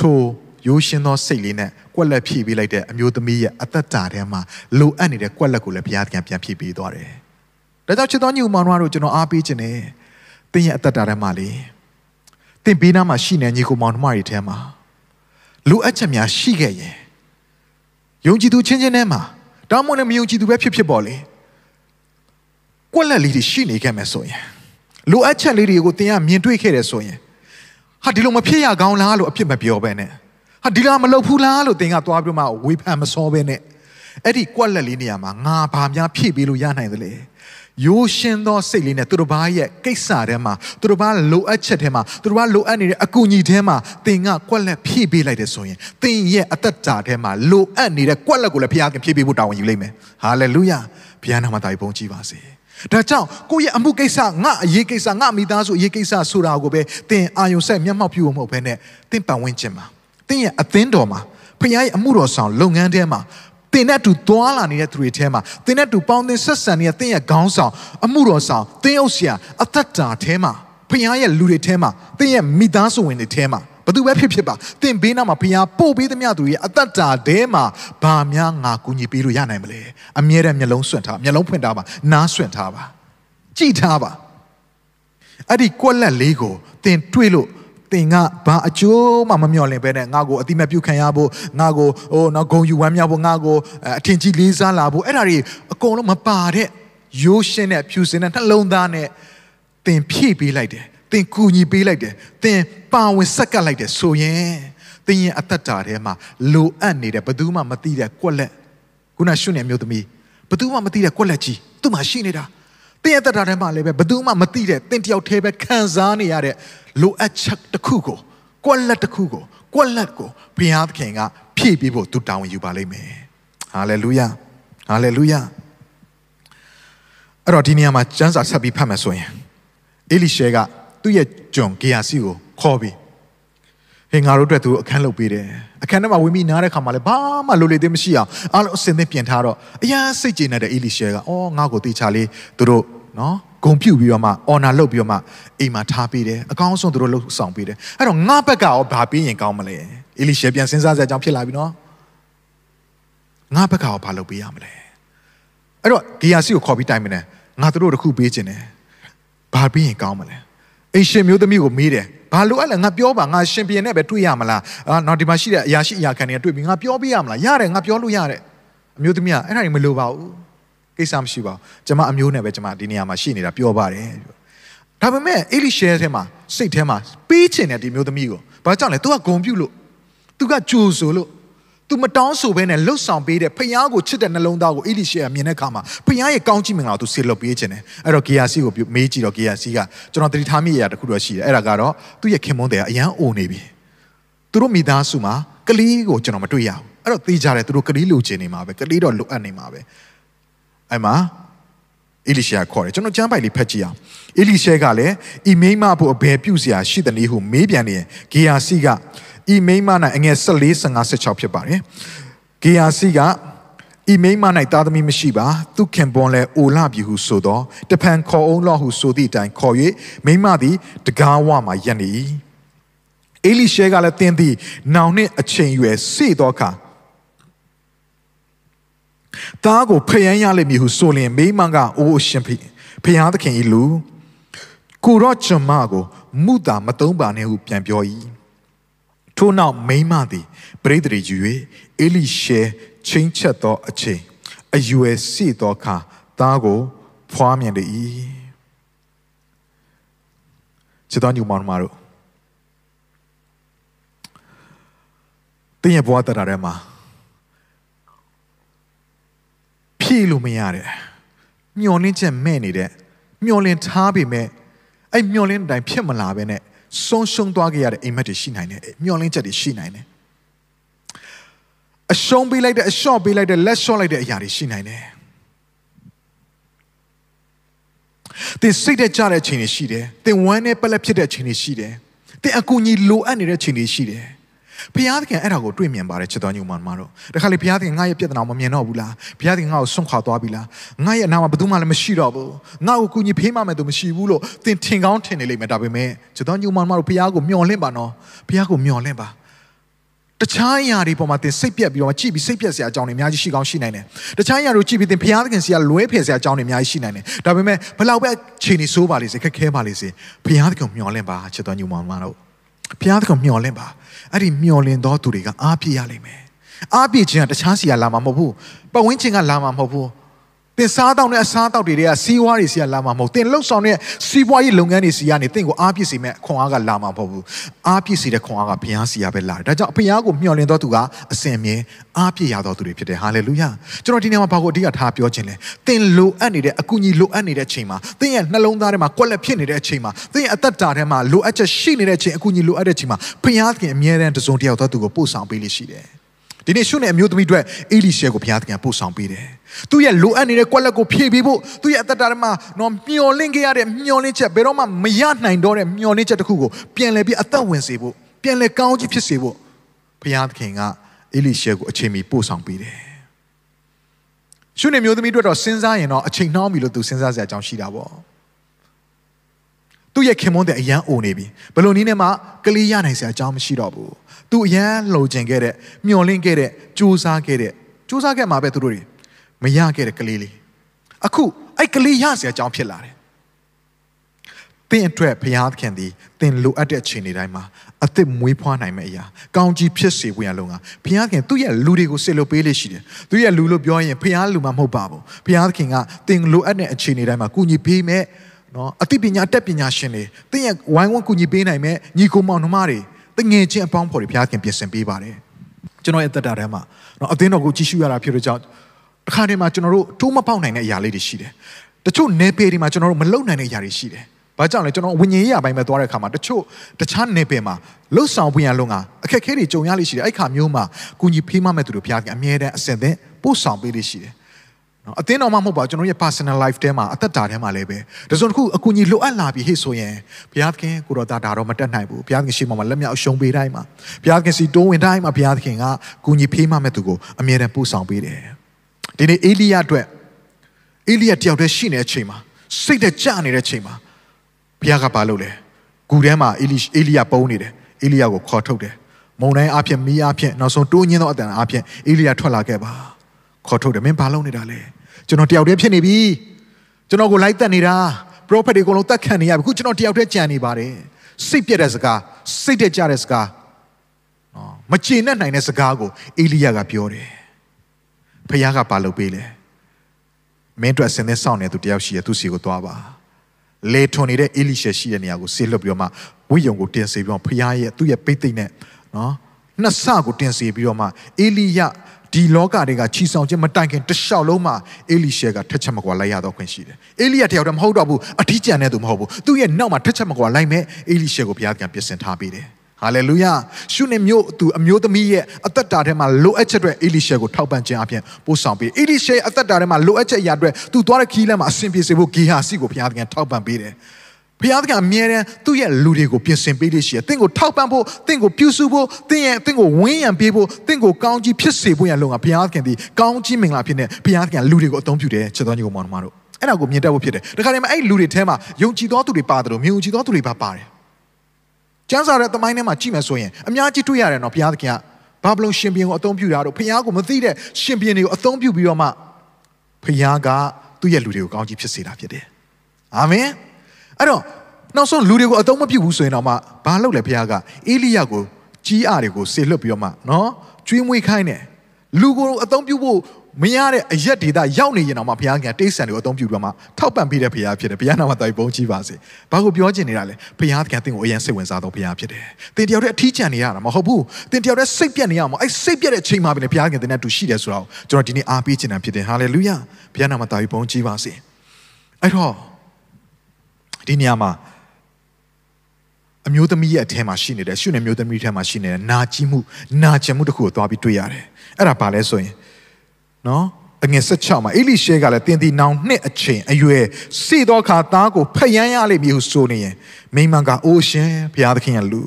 ထို ရိုးရှင်းသောစိတ်လေးနဲ့ကွက်လက်ဖြည့်ပေးလိုက်တဲ့အမျိုးသမီးရဲ့အသက်တာထဲမှာလိုအပ်နေတဲ့ကွက်လက်ကိုလည်းဘုရားသခင်ပြန်ဖြည့်ပေးသွားတယ်။ဒါကြောင့်ချစ်တော်ညီမတို့ကျွန်တော်အားပေးခြင်းနဲ့သင်ရဲ့အသက်တာထဲမှာလေသင်ဘေးနားမှာရှိနေညီကိုမောင်နှမတွေထဲမှာလိုအပ်ချက်များရှိခဲ့ရင်ယုံကြည်သူချင်းချင်းထဲမှာတောင်းမနဲ့မယုံကြည်သူပဲဖြစ်ဖြစ်ပေါ်လေကွက်လက်လေးတွေရှိနေခဲ့မယ်ဆိုရင်လိုအပ်ချက်လေးတွေကိုသင်ကမြင်တွေ့ခဲ့တယ်ဆိုရင်ဟာဒီလိုမဖြစ်ရကောင်းလားလို့အဖြစ်မပြောပဲနဲ့ ဟာဒီလားမလုပ်ဘူးလားလို့သင်ကသွားပြီးမှဝေဖန်မစောပဲနဲ့အဲ့ဒီကွက်လက်လေးနေရာမှာငါဘာများဖြည့်ပေးလို့ရနိုင်သလဲရိုးရှင်းသောစိတ်လေးနဲ့သူတို့ဘာရဲ့ကိစ္စထဲမှာသူတို့ဘာလိုအပ်ချက်ထဲမှာသူတို့ဘာလိုအပ်နေတဲ့အကူအညီထဲမှာသင်ကကွက်လက်ဖြည့်ပေးလိုက်တယ်ဆိုရင်သင်ရဲ့အသက်တာထဲမှာလိုအပ်နေတဲ့ကွက်လက်ကိုလည်းဘုရားကဖြည့်ပေးဖို့တာဝန်ယူလိမ့်မယ်ဟာလေလုယာဘုရားနာမတော်ဘုန်းကြီးပါစေဒါကြောင့်ကိုယ့်ရဲ့အမှုကိစ္စငါအရေးကိစ္စငါမိသားစုအရေးကိစ္စဆိုတာကိုပဲသင်အာယုံဆက်မျက်မှောက်ပြုဖို့မဟုတ်ဘဲနဲ့သင်ပတ်ဝန်းကျင်မှာ သင်ရဲ့အသင်းတော်မှာဖခင်ရဲ့အမှုတော်ဆောင်လုပ်ငန်းထဲမှာသင်နဲ့တူသွားလာနေတဲ့သူတွေထဲမှာသင်နဲ့တူပေါင်းသင်ဆက်ဆံနေတဲ့သင်ရဲ့ခေါင်းဆောင်အမှုတော်ဆောင်သင်အုပ်ဆရာအသက်တာထဲမှာဖခင်ရဲ့လူတွေထဲမှာသင်ရဲ့မိသားစုဝင်တွေထဲမှာဘသူပဲဖြစ်ဖြစ်ပါသင်ဘေးနားမှာဖခင်ပို့ပေးသမျှသူရဲ့အသက်တာထဲမှာဘာများငါကူညီပေးလို့ရနိုင်မလဲအမြဲတမ်းမျက်လုံးဆွန့်ထားမျက်လုံးဖွင့်ထားပါနားဆွန့်ထားပါကြည့်ထားပါအဲ့ဒီကွက်လက်လေးကိုသင်တွေးလို့သ င်ကဘာအကျိုးမှမမျှော်လင့်ပဲနဲ့ငါကိုအတိမတ်ပြုခံရဖို့ငါကိုဟိုနော်ဂုံယူဝမ်းမြောက်ဖို့ငါကိုအထင်ကြီးလေးစားလာဖို့အဲ့ဒါတွေအကုန်လုံးမပါတဲ့ရိုးရှင်းတဲ့ဖြူစင်တဲ့နှလုံးသားနဲ့သင်ဖြည့်ပေးလိုက်တယ်သင်ကူညီပေးလိုက်တယ်သင်ပါဝင်ဆက်ကပ်လိုက်တယ်ဆိုရင်သင်ရဲ့အသက်တာထဲမှာလိုအပ်နေတဲ့ဘယ်သူမှမသိတဲ့ကွက်လက်ခုနရှုနေမျိုးသမီးဘယ်သူမှမသိတဲ့ကွက်လက်ကြီးသူ့မှာရှိနေတာ သင်ရဲ့သက်တာထဲမှာလည်းပဲဘယ်သူမှမသိတဲ့သင်တယောက်တည်းပဲခံစားနေရတဲ့လိုအပ်ချက်တစ်ခုကိုကွက်လက်တစ်ခုကိုကွက်လက်ကိုဘုရားသခင်ကဖြည့်ပေးဖို့သူတောင်းယူပါလိမ့်မယ်ဟာလေလုယာဟာလေလုယာအဲ့တော့ဒီနေရာမှာကျမ်းစာဆက်ပြီးဖတ်မယ်ဆိုရင်အေလိရှဲကသူ့ရဲ့ကျွန်ဂေယာစီကိုခေါ်ပြီးဟင်ငါတို့အတွက်သူအခန်းလုပ်ပေးတယ်အခန်းထဲမှာဝင်ပြီးနားတဲ့ခါမှာလည်းဘာမှလိုလေသေးမရှိအောင်အားလုံးအစင်သင့်ပြင်ထားတော့အရန်စိတ်ကျေနပ်တဲ့အေလိရှဲကအော်ငါ့ကိုတေချာလေးသူတို့ နော်ဂုံပြုတ်ပြီးတော့မှအော်နာလုပ်ပြီးတော့မှအိမ်မှာထားပေးတယ်အကောင်းဆုံးသူတို့လှုပ်ဆောင်ပေးတယ်အဲ့တော့ငါဘက်ကရောဘာပေးရင်ကောင်းမလဲအေလိရှဲပြန်စဉ်းစားစရာအကြောင်းဖြစ်လာပြီနော်ငါဘက်ကရောဘာလုပ်ပေးရမလဲအဲ့တော့ဂီယာစီကိုခေါ်ပြီးတိုင်မနေငါတို့တခုပေးခြင်းတယ်ဘာပေးရင်ကောင်းမလဲအိရှင်မျိုးသမီးကိုမေးတယ်ဘာလို့အဲ့လဲငါပြောပါငါရှင်ပြန်နဲ့ပဲတွေ့ရမလားအာနောက်ဒီမှာရှိတဲ့အရာရှိအရာခံတွေကတွေ့ပြီးငါပြောပေးရမလားရတယ်ငါပြောလို့ရတယ်အမျိုးသမီးကအဲ့ဒါတွေမလိုပါဘူး ကိစ္စမရှိပါဘူးကျွန်မအမျိုးနဲ့ပဲကျွန်မဒီနေရာမှာရှိနေတာပြောပါတယ်ဒါပေမဲ့အေလိရှဲထဲမှာစိတ်ထဲမှာပေးချင်တဲ့ဒီမျိုးသမီးကိုဘာကြောင့်လဲ तू ကဂုံပြုတ်လို့ तू ကကြိုဆိုလို့ तू မတောင်းဆိုဘဲနဲ့လှုပ်ဆောင်ပေးတဲ့ဖယားကိုချစ်တဲ့နှလုံးသားကိုအေလိရှေကမြင်တဲ့အခါမှာဖယားရဲ့ကောင်းချီးမင်္ဂလာကို तू ဆေလွတ်ပေးခြင်းတယ်အဲ့တော့ဂေယာစီကိုမေးကြည့်တော့ဂေယာစီကကျွန်တော်တတိထားမိရတာတခုတော့ရှိတယ်အဲ့ဒါကတော့သူ့ရဲ့ခင်မွန်းတဲ့အရန်အိုနေပြီသူတို့မိသားစုမှာကလေးကိုကျွန်တော်မတွေ့ရဘူးအဲ့တော့သိကြတယ်သူတို့ကလေးလိုချင်နေမှာပဲကလေးတော့လိုအပ်နေမှာပဲ အဲ့မှာအေလိရှေခေါ်တယ်ကျွန်တော်ကျမ်းပိုက်လေးဖတ်ကြည့်အောင်အေလိရှေကလည်းဤမိမဖို့အဘယ်ပြုစရာရှိတယ်နည်းဟုမေးပြန်နေဂေယာစီကဤမိမ၌အငယ်14 15 16ဖြစ်ပါတယ်ဂေယာစီကဤမိမ၌သားသမီးမရှိပါသူခင်ပွန်လဲအိုလာပြီဟုဆိုတော့တဖန်ခေါ်အောင်လောဟုဆိုသည့်အတိုင်းခေါ်၍မိမသည်တကားဝမှာရက်နေ၏အေလိရှေကလည်းတင်းသည်နောင်နှင့်အချိန်ရွယ်စေသောအခါ သားကိုဖယံရလိမ့်မည်ဟုဆိုလျင်မိမကအိုးရှင်ဖိဖျားသခင်ဤလူကိုရောကျွန်မကိုမုတာမတုံးပါနဲ့ဟုပြန်ပြော၏ထို့နောက်မိမသည်ပရိသေယူ၍အေလိရှေချင်းချက်သောအချိန်အယူအစီသောအခါသားကိုဖွားမြင်လေ၏ချစ်တော်ညူမောင်မတို့တင်းရဲ့ဘဝတရာထဲမှာ ဖြည့်လို့မရတဲ့မျောလင်းချက်မဲ့နေတဲ့မျောလင်းထားပေမဲ့အဲ့မျောလင်းတိုင်းဖြစ်မလာပဲနဲ့ဆုံးရှုံးသွားခဲ့ရတဲ့အိမ်မက်တွေရှိနိုင်တယ်မျောလင်းချက်တွေရှိနိုင်တယ်အရှုံးပေးလိုက်တဲ့အလျှော့ပေးလိုက်တဲ့လက်လျှော့လိုက်တဲ့အရာတွေရှိနိုင်တယ်တင်စိတ်တဲ့ကြတဲ့အချိန်တွေရှိတယ်တင်ဝမ်းနဲ့ပလက်ဖြစ်တဲ့အချိန်တွေရှိတယ်တင်အကူအညီလိုအပ်နေတဲ့အချိန်တွေရှိတယ် ဘုရားသခင်အဲ့ဒါကိုတွေ့မြင်ပါတယ်ချစ်တော်ညူမမတို့တခါလေဘုရားသခင်ငါရဲ့ပြဿနာမမြင်တော့ဘူးလားဘုရားသခင်ငါ့ကိုဆွန့်ခွာသွားပြီလားငါရဲ့အနာမှာဘယ်သူမှလည်းမရှိတော့ဘူးငါ့ကိုကူညီဖေးမှမယ်သူမရှိဘူးလို့သင်ထင်ကောင်းထင်နေလိမ့်မယ်ဒါပေမဲ့ချစ်တော်ညူမမတို့ဘုရားကိုမျှော်လင့်ပါနော်ဘုရားကိုမျှော်လင့်ပါတခြားအရာတွေပေါ်မှာသင်စိတ်ပြက်ပြီးတော့ကြည့်ပြီးစိတ်ပြက်စရာအကြောင်းတွေအများကြီးရှိကောင်းရှိနိုင်တယ်။တခြားအရာတွေကြည့်ပြီးသင်ဘုရားသခင်စီကလွဲဖယ်စရာအကြောင်းတွေအများကြီးရှိနိုင်တယ်။ဒါပေမဲ့ဘလောက်ပဲခြေနေဆိုးပါလိမ့်စေခက်ခဲပါလိမ့်စေဘုရားသခင်မျှော်လင့်ပါချစ်တော်ညူမမတို့ ဘုရားသခင်မျှော်လင့်ပါအဲ့ဒီမျှော်လင့်သောသူတွေကအားပြည့်ရလိမ့်မယ်အားပြည့်ခြင်းကတခြားစီကလာမှာမဟုတ်ဘူးပတ်ဝန်းကျင်ကလာမှာမဟုတ်ဘူး သင်စားတောက်တဲ့အစားတောက်တွေကစီးပွားတွေစီကလာမှာမဟုတ်သင်လှုပ်ဆောင်တဲ့စီးပွားရေးလုပ်ငန်းတွေစီကနေသင်ကိုအားပြည့်စေမဲ့ခွန်အားကလာမှာမဟုတ်ဘူးအားပြည့်စေတဲ့ခွန်အားကဘုရားစီကပဲလာတယ်ဒါကြောင့်ဘုရားကိုမျှော်လင့်သောသူကအစဉ်မြဲအားပြည့်ရသောသူတွေဖြစ်တယ်ဟာလေလုယာကျွန်တော်ဒီနေ့မှာဘာကိုအဓိကထားပြောခြင်းလဲသင်လိုအပ်နေတဲ့အကူအညီလိုအပ်နေတဲ့အချိန်မှာသင်ရဲ့နှလုံးသားထဲမှာကွက်လက်ဖြစ်နေတဲ့အချိန်မှာသင်ရဲ့အသက်တာထဲမှာလိုအပ်ချက်ရှိနေတဲ့အချိန်အကူအညီလိုအပ်တဲ့အချိန်မှာဘုရားသခင်အမြဲတမ်းတစုံတယောက်သောသူကိုပို့ဆောင်ပေးလိမ့်ရှိတယ် ဒီနေ့ရှုနေအမျိုးသမီးတွေအေလိရှေကိုဘုရားသခင်ပို့ဆောင်ပေးတယ်။သူရဲ့လိုအပ်နေတဲ့ကွက်လက်ကိုဖြည့်ပေးဖို့သူရဲ့အသက်တာထဲမှာတော့မျောလင့်ခဲ့ရတဲ့မျောလင့်ချက်ဘယ်တော့မှမရနိုင်တော့တဲ့မျောလင့်ချက်တစ်ခုကိုပြန်လည်ပြီးအသက်ဝင်စေဖို့ပြန်လည်ကောင်းကြီးဖြစ်စေဖို့ဘုရားသခင်ကအေလိရှေကိုအချိန်မီပို့ဆောင်ပေးတယ်။ရှုနေမျိုးသမီးတို့တော့စဉ်းစားရင်တော့အချိန်နှောင်းပြီလို့သူစဉ်းစားစရာအကြောင်းရှိတာပေါ့။သူ့ရဲ့ခင်မွန်းတဲ့အရန်အိုနေပြီဘယ်လိုနည်းနဲ့မှကလေးရနိုင်စရာအကြောင်းမရှိတော့ဘူး သူအရန်လှုံကျင်ခဲ့တဲ့မျောလင့်ခဲ့တဲ့စူးစမ်းခဲ့တဲ့စူးစမ်းခဲ့မှာပဲသူတို့တွေမရခဲ့တဲ့ကလေးလေးအခုအဲ့ကလေးရစရာအကြောင်းဖြစ်လာတယ်သင်အတွက်ဘုရားသခင်သည်သင်လိုအပ်တဲ့အချိန်တွေတိုင်းမှာအသက်မွေးဖွားနိုင်မယ့်အရာကောင်းကြီးဖြစ်စေဖို့ရလုံးကဘုရားသခင်သူ့ရဲ့လူတွေကိုစစ်လို့ပေးလို့ရှိတယ်သူ့ရဲ့လူလို့ပြောရင်ဘုရားလူမှမဟုတ်ပါဘူးဘုရားသခင်ကသင်လိုအပ်တဲ့အချိန်တွေတိုင်းမှာကူညီပေးမဲ့နော်အသိပညာတက်ပညာရှင်တွေသင်ရဲ့ဝိုင်းဝန်းကူညီပေးနိုင်မဲ့ညီကိုမောင်နှမတွေ တငယ်ချင်းအပေါင်းဖော်တွေဘုရားခင်ပြင်ဆင်ပေးပါတယ်ကျွန်တော်ရဲ့တက်တာထဲမှာနော်အသင်းတော်ကိုကြည့်ရှုရတာဖြစ်လို့ကြောင့်တစ်ခါတည်းမှာကျွန်တော်တို့တိုးမပေါက်နိုင်တဲ့အရာလေးတွေရှိတယ်တချို့နယ်ပယ်တွေမှာကျွန်တော်တို့မလုံနိုင်တဲ့အရာတွေရှိတယ်ဘာကြောင့်လဲကျွန်တော်ဝิญဉ်ရေးရပိုင်းမှာသွားတဲ့အခါမှာတချို့တခြားနယ်ပယ်မှာလှုပ်ဆောင်ပွင့်ရလုံးကအခက်ခဲတွေကြုံရလိမ့်ရှိတယ်အဲ့ခါမျိုးမှာကုညီဖေးမမဲ့သူတို့ဘုရားခင်အမြဲတမ်းအစဉ်သင်ပို့ဆောင်ပေးလိမ့်ရှိတယ် နော်အသင်းတော်မှမဟုတ်ပါကျွန်တော်ရဲ့ personal life ထဲမှာအသက်တာထဲမှာလည်းပဲဒါဆိုတစ်ခုအကူကြီးလိုအပ်လာပြီဟေ့ဆိုရင်ဘုရားသခင်ကိုတော်တာဒါတော့မတက်နိုင်ဘူးဘုရားသခင်ရှိမှမှာလက်မြောက်အရှုံးပေးတိုင်းမှာဘုရားသခင်စီတိုးဝင်တိုင်းမှာဘုရားသခင်ကကူညီဖေးမမဲ့သူကိုအမြဲတမ်းပို့ဆောင်ပေးတယ်ဒီနေ့အေလိယအတွက်အေလိယတယောက်တည်းရှိနေတဲ့အချိန်မှာစိတ်တကြနေတဲ့အချိန်မှာဘုရားကဘာလုပ်လဲဂူထဲမှာအေလိအေလိယပုံနေတယ်အေလိယကိုခေါ်ထုတ်တယ်မုန်တိုင်းအဖြစ်မီးအဖြစ်နောက်ဆုံးတိုးညင်းသောအတန်အဖြစ်အေလိယထွက်လာခဲ့ပါခေါ်ထုတ်တယ်မင်းဘာလုပ်နေတာလဲ ကျွန်တော်တယောက်တည်းဖြစ်နေပြီကျွန်တော်ကိုလိုက်တက်နေတာ prophet တွေအကုန်လုံးတက်ခံနေရပြီခုကျွန်တော်တယောက်တည်းကြံနေပါတယ်စိတ်ပြက်တဲ့စကားစိတ်တက်ကြတဲ့စကားနော်မကျေနပ်နိုင်တဲ့စကားကိုအေလိယကပြောတယ်ဖခင်ကဘာလုပ်ပေးလဲမင်းတို့အစင်းနဲ့စောင့်နေသူတယောက်ရှိရသူစီကိုသွားပါလေထွန်နေတဲ့အေလိရှေရှိတဲ့နေရာကိုဆေးလွတ်ပြီးတော့မှဝိယုံကိုတင်စေပြီးတော့ဖခင်ရဲ့သူ့ရဲ့ပိတ်သိမ့်နဲ့နော်နှစ်ဆကိုတင်စေပြီးတော့မှအေလိယ ဒီလောကတွေကချီဆောင်ခြင်းမတိုင်ခင်တလျှောက်လုံးမှာအေလိရှေကထက်ချက်မကွာလိုက်ရတော့ခွင့်ရှိတယ်။အေလိယတယောက်တည်းမဟုတ်တော့ဘူးအထီးကျန်တဲ့သူမဟုတ်ဘူး။သူ့ရဲ့နောက်မှာထက်ချက်မကွာလိုက်မဲ့အေလိရှေကိုဘုရားကပြင်ဆင်ထားပေးတယ်။ဟာဟာလေလုယာရှုနေမျိုးသူအမျိုးသမီးရဲ့အသက်တာထဲမှာလိုအပ်ချက်တွေအေလိရှေကိုထောက်ပံ့ခြင်းအပြင်ပို့ဆောင်ပေးအေလိရှေအသက်တာထဲမှာလိုအပ်ချက်အရာတွေသူသွားတဲ့ခီးလမ်းမှာအစဉ်ပြေစေဖို့ဂေဟာစီကိုဘုရားသခင်ထောက်ပံ့ပေးတယ် ဘုရားသခင်အမြဲတမ်းသူ့ရဲ့လူတွေကိုပြင်ဆင်ပေးလို့ရှိတယ်။တင့်ကိုထောက်ပံ့ဖို့တင့်ကိုပြုစုဖို့တင့်ရဲ့တင့်ကိုဝန်းရံပေးဖို့တင့်ကိုကောင်းကြီးဖြစ်စေဖို့ရလုံကဘုရားသခင်ဒီကောင်းကြီးမင်္ဂလာဖြစ်နေဘုရားသခင်လူတွေကိုအသုံးပြုတယ်ချက်တော်ညီကောင်မောင်တို့အဲ့ဒါကိုမြင်တတ်ဖို့ဖြစ်တယ်။ဒါခါတည်းမှာအဲ့လူတွေထဲမှာယုံကြည်သောသူတွေပါတယ်လို့မြင်ယုံကြည်သောသူတွေပါပါတယ်။ကျမ်းစာရဲ့သမိုင်းထဲမှာကြည့်မယ်ဆိုရင်အများကြီးတွေ့ရတယ်နော်ဘုရားသခင်ကဘာဘလုံရှင်ဘီရင်ကိုအသုံးပြုတာတို့ဘုရားကိုမသိတဲ့ရှင်ဘီရင်တွေကိုအသုံးပြုပြီးတော့မှဘုရားကသူ့ရဲ့လူတွေကိုကောင်းကြီးဖြစ်စေတာဖြစ်တယ်။အာမင်။ အဲ့တော့နောက်ဆုံးလူတွေကိုအသုံးမပြုဘူးဆိုရင်တော့မှဘာလုပ်လဲဘုရားကအေလိယကိုကြီးအားတွေကိုဆေလွတ်ပြီးတော့မှနော်ကျွေးမွေးခိုင်းတယ်လူကိုအသုံးပြုဖို့မရတဲ့အရက်ဒေတာရောက်နေရင်တော့မှဘုရားကတိတ်ဆန်တွေကိုအသုံးပြုပြီးတော့မှထောက်ပံ့ပေးတဲ့ဘုရားဖြစ်တယ်ဘုရားနာမတော်ဘုန်းကြီးပါစေဘာကိုပြောချင်နေတာလဲဘုရားကသင်ကိုအရင်စိတ်ဝင်စားတော့ဘုရားဖြစ်တယ်သင်တယောက်တည်းအထီးကျန်နေရတာမဟုတ်ဘူးသင်တယောက်တည်းစိတ်ပြတ်နေရမှာအဲ့စိတ်ပြတ်တဲ့အချိန်မှာပဲဘုရားကသင်နဲ့တူရှိတယ်ဆိုတော့ကျွန်တော်ဒီနေ့အားပေးချင်တာဖြစ်တယ်ဟာလေလုယာဘုရားနာမတော်ဘုန်းကြီးပါစေအဲ့တော့ ဒီနေရာမှာအမျိုးသမီးရဲ့အထဲမှာရှိနေတယ်ရှုနေမျိုးသမီးထဲမှာရှိနေတယ်နာကျင်မှုနာကျင်မှုတစ်ခုကိုသွားပြီးတွေ့ရတယ်အဲ့ဒါဘာလဲဆိုရင်နော်အငယ်16မှာအေလိရှဲကလည်းတင်တီနောင်နှစ်အချိန်အရွယ်စေသောအခါသားကိုဖယမ်းရလိမ့်မည်ဟုဆိုနေရင်မိမန်ကအိုးရှင်ဘုရားသခင်ရဲ့လူ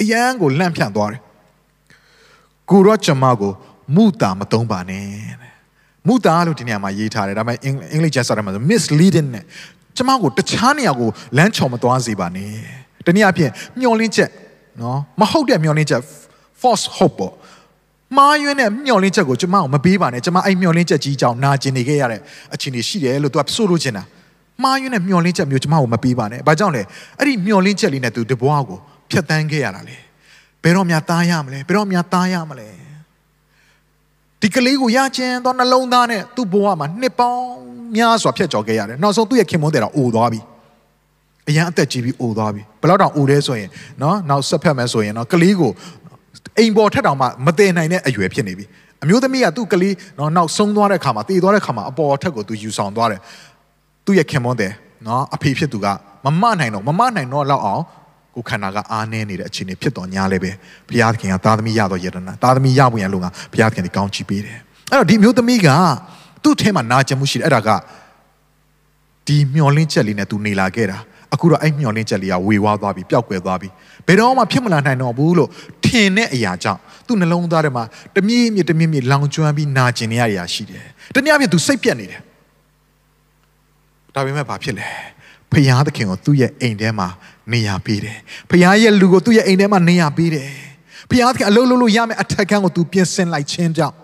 အယံကိုလန့်ဖြန့်သွားတယ်ကိုရောကျမကိုမူတာမသုံးပါနဲ့မူတာလို့ဒီနေရာမှာရေးထားတယ်ဒါပေမဲ့အင်္ဂလိပ်ကျမ်းစာထဲမှာ misleading နဲ့ ကျမကိုတခြားနေရာကိုလမ်းချော်မသွားစေပါနဲ့တနည်းအားဖြင့်မျောလင်းချက်နော်မဟုတ်တဲ့မျောလင်းချက် false hope ပေါ့မာယွန်းတဲ့မျောလင်းချက်ကိုကျွန်မအောင်မပေးပါနဲ့ကျွန်မအဲ့မျောလင်းချက်ကြီးကြောင့်နာကျင်နေခဲ့ရတဲ့အခြေအနေရှိတယ်လို့သူကဆိုလိုချင်တာမာယွန်းတဲ့မျောလင်းချက်မျိုးကျွန်မကိုမပေးပါနဲ့ဘာကြောင့်လဲအဲ့ဒီမျောလင်းချက်လေးနဲ့သူတဘွားကိုဖျက်ဆီးခဲ့ရတာလေဘယ်တော့မှသားရမလဲဘယ်တော့မှသားရမလဲဒီကလေးကိုရချင်တော့နှလုံးသားနဲ့သူ့ဘဝမှာနှစ်ပေါင်း များစွာဖျက်ကျော်ခဲ့ရတယ်နောက်ဆုံးသူ့ရဲ့ခင်မွန်းတဲ့တော့အိုသွားပြီအရန်အသက်ကြီးပြီးအိုသွားပြီဘယ်တော့တောင်အိုလဲဆိုရင်နော်နောက်ဆက်ဖက်မယ်ဆိုရင်နော်ကလေးကိုအိမ်ပေါ်ထက်တောင်မှမတည်နိုင်တဲ့အရွယ်ဖြစ်နေပြီအမျိုးသမီးကသူ့ကလေးနော်နောက်ဆုံးသွားတဲ့ခါမှာတည်သွားတဲ့ခါမှာအပေါ်ထက်ကိုသူယူဆောင်သွားတယ်သူ့ရဲ့ခင်မွန်းတဲ့နော်အဖေဖြစ်သူကမမနိုင်တော့မမနိုင်တော့လောက်အောင်ကိုခန္ဓာကအားနည်းနေတဲ့အခြေအနေဖြစ်တော်ညာလဲပဲဘုရားသခင်ကသားသမီးရတော့ယတနာသားသမီးရဖို့ရန်လို့ကဘုရားသခင်ကကောင်းချီးပေးတယ်အဲ့တော့ဒီမျိုးသမီးက သူ့ထဲမှာနာကျင်မှုရှိတယ်အဲ့ဒါကဒီမျောလင်းချက်လေးနဲ့သူနေလာခဲ့တာအခုတော့အဲ့မျောလင်းချက်လေးကဝေဝါးသွားပြီပျောက်ကွယ်သွားပြီဘယ်တော့မှဖြစ်မလာနိုင်တော့ဘူးလို့ထင်တဲ့အရာကြောင့်သူ့နှလုံးသားထဲမှာတမြင့်မြင့်တမြင့်မြင့်လောင်ကျွမ်းပြီးနာကျင်နေရတာရှိတယ်တနည်းအားဖြင့်သူစိတ်ပြတ်နေတယ်ဒါပေမဲ့ဘာဖြစ်လဲဖယားသခင်ကိုသူ့ရဲ့အိမ်ထဲမှာနေရာပေးတယ်ဖယားရဲ့လူကိုသူ့ရဲ့အိမ်ထဲမှာနေရာပေးတယ်ဖယားသခင်အလုပ်လုပ်လို့ရမယ်အထက်ကန်းကိုသူပြင်ဆင်လိုက်ခြင်းကြောင့်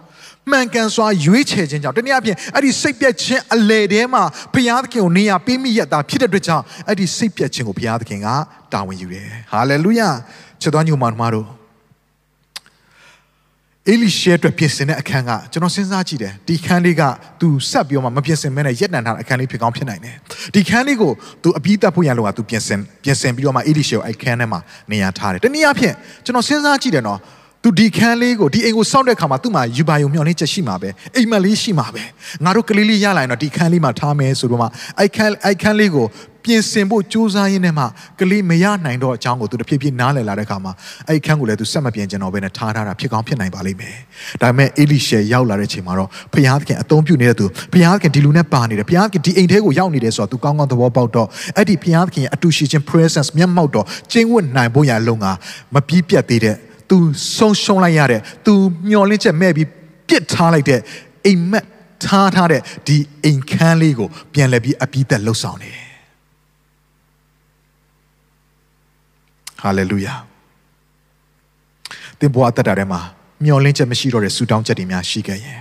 မှန်ကန်စွာရွေးချယ်ခြင်းကြောင့်တနည်းအားဖြင့်အဲ့ဒီစိတ်ပြတ်ခြင်းအလေထဲမှာဘုရားသခင်ကိုနေရာပေးမိရတာဖြစ်တဲ့အတွက်ကြောင့်အဲ့ဒီစိတ်ပြတ်ခြင်းကိုဘုရားသခင်ကတာဝန်ယူတယ်ဟာလေလုယချစ်တော်ညီမတို့အေလိရှဲအတွက်ပြင်ဆင်တဲ့အခန်းကကျွန်တော်စဉ်းစားကြည့်တယ်ဒီခန်းလေးကသူဆက်ပြောမှမပြင်ဆင်မဲနဲ့ရက်တန်ထားတဲ့အခန်းလေးဖြစ်ကောင်းဖြစ်နိုင်တယ်ဒီခန်းလေးကိုသူအပြီးတက်ဖို့ရန်လို့ကသူပြင်ဆင်ပြင်ဆင်ပြီးတော့မှအေလိရှဲကိုအဲ့ခန်းထဲမှာနေရာထားတယ်တနည်းအားဖြင့်ကျွန်တော်စဉ်းစားကြည့်တယ်နော် သူဒီခန်းလေးကိုဒီအိမ်ကိုစောင့်တဲ့ခါမှာသူ့မှာယူပါယုံမျှော်လင့်ချက်ရှိမှာပဲအိမ်မက်လေးရှိမှာပဲငါတို့ကလေးလေးရလာရင်တော့ဒီခန်းလေးမှာထားမယ်ဆိုတော့မှအဲ့ခန်းအဲ့ခန်းလေးကိုပြင်ဆင်ဖို့ကြိုးစားရင်းနဲ့မှကလေးမရနိုင်တော့အကြောင်းကိုသူတဖြည်းဖြည်းနားလည်လာတဲ့ခါမှာအဲ့ခန်းကိုလည်းသူဆက်မပြင်ကျင်တော့ဘဲနဲ့ထားထားတာဖြစ်ကောင်းဖြစ်နိုင်ပါလိမ့်မယ်ဒါပေမဲ့အေလိရှေရောက်လာတဲ့ချိန်မှာတော့ဖျားသခင်အသုံးပြုနေတဲ့သူဖျားသခင်ဒီလူနဲ့ပါနေတယ်ဖျားသခင်ဒီအိမ်ထဲကိုရောက်နေတယ်ဆိုတော့သူကောင်းကောင်းသဘောပေါက်တော့အဲ့ဒီဖျားသခင်ရဲ့အတူရှိခြင်း presence မျက်မှောက်တော့ကျင်းဝတ်နိုင်ဖို့ရလုံကမပြီးပြတ်သေးတဲ့ तू ဆုံးရှုံးလိုက်ရတဲ့ तू မျောလင့်ချက်မဲ့ပြီးပြစ်ထားလိုက်တဲ့အိမ်မက်ထားထားတဲ့ဒီအိမ်ခန်းလေးကိုပြန်လဲပြီးအပြီးသက်လှုပ်ဆောင်နေတယ်ဟာလေလုယာသင်ဘဝတက်တာထဲမှာမျောလင့်ချက်မရှိတော့တဲ့ဆူတောင်းချက်တွေများရှိခဲ့ရင်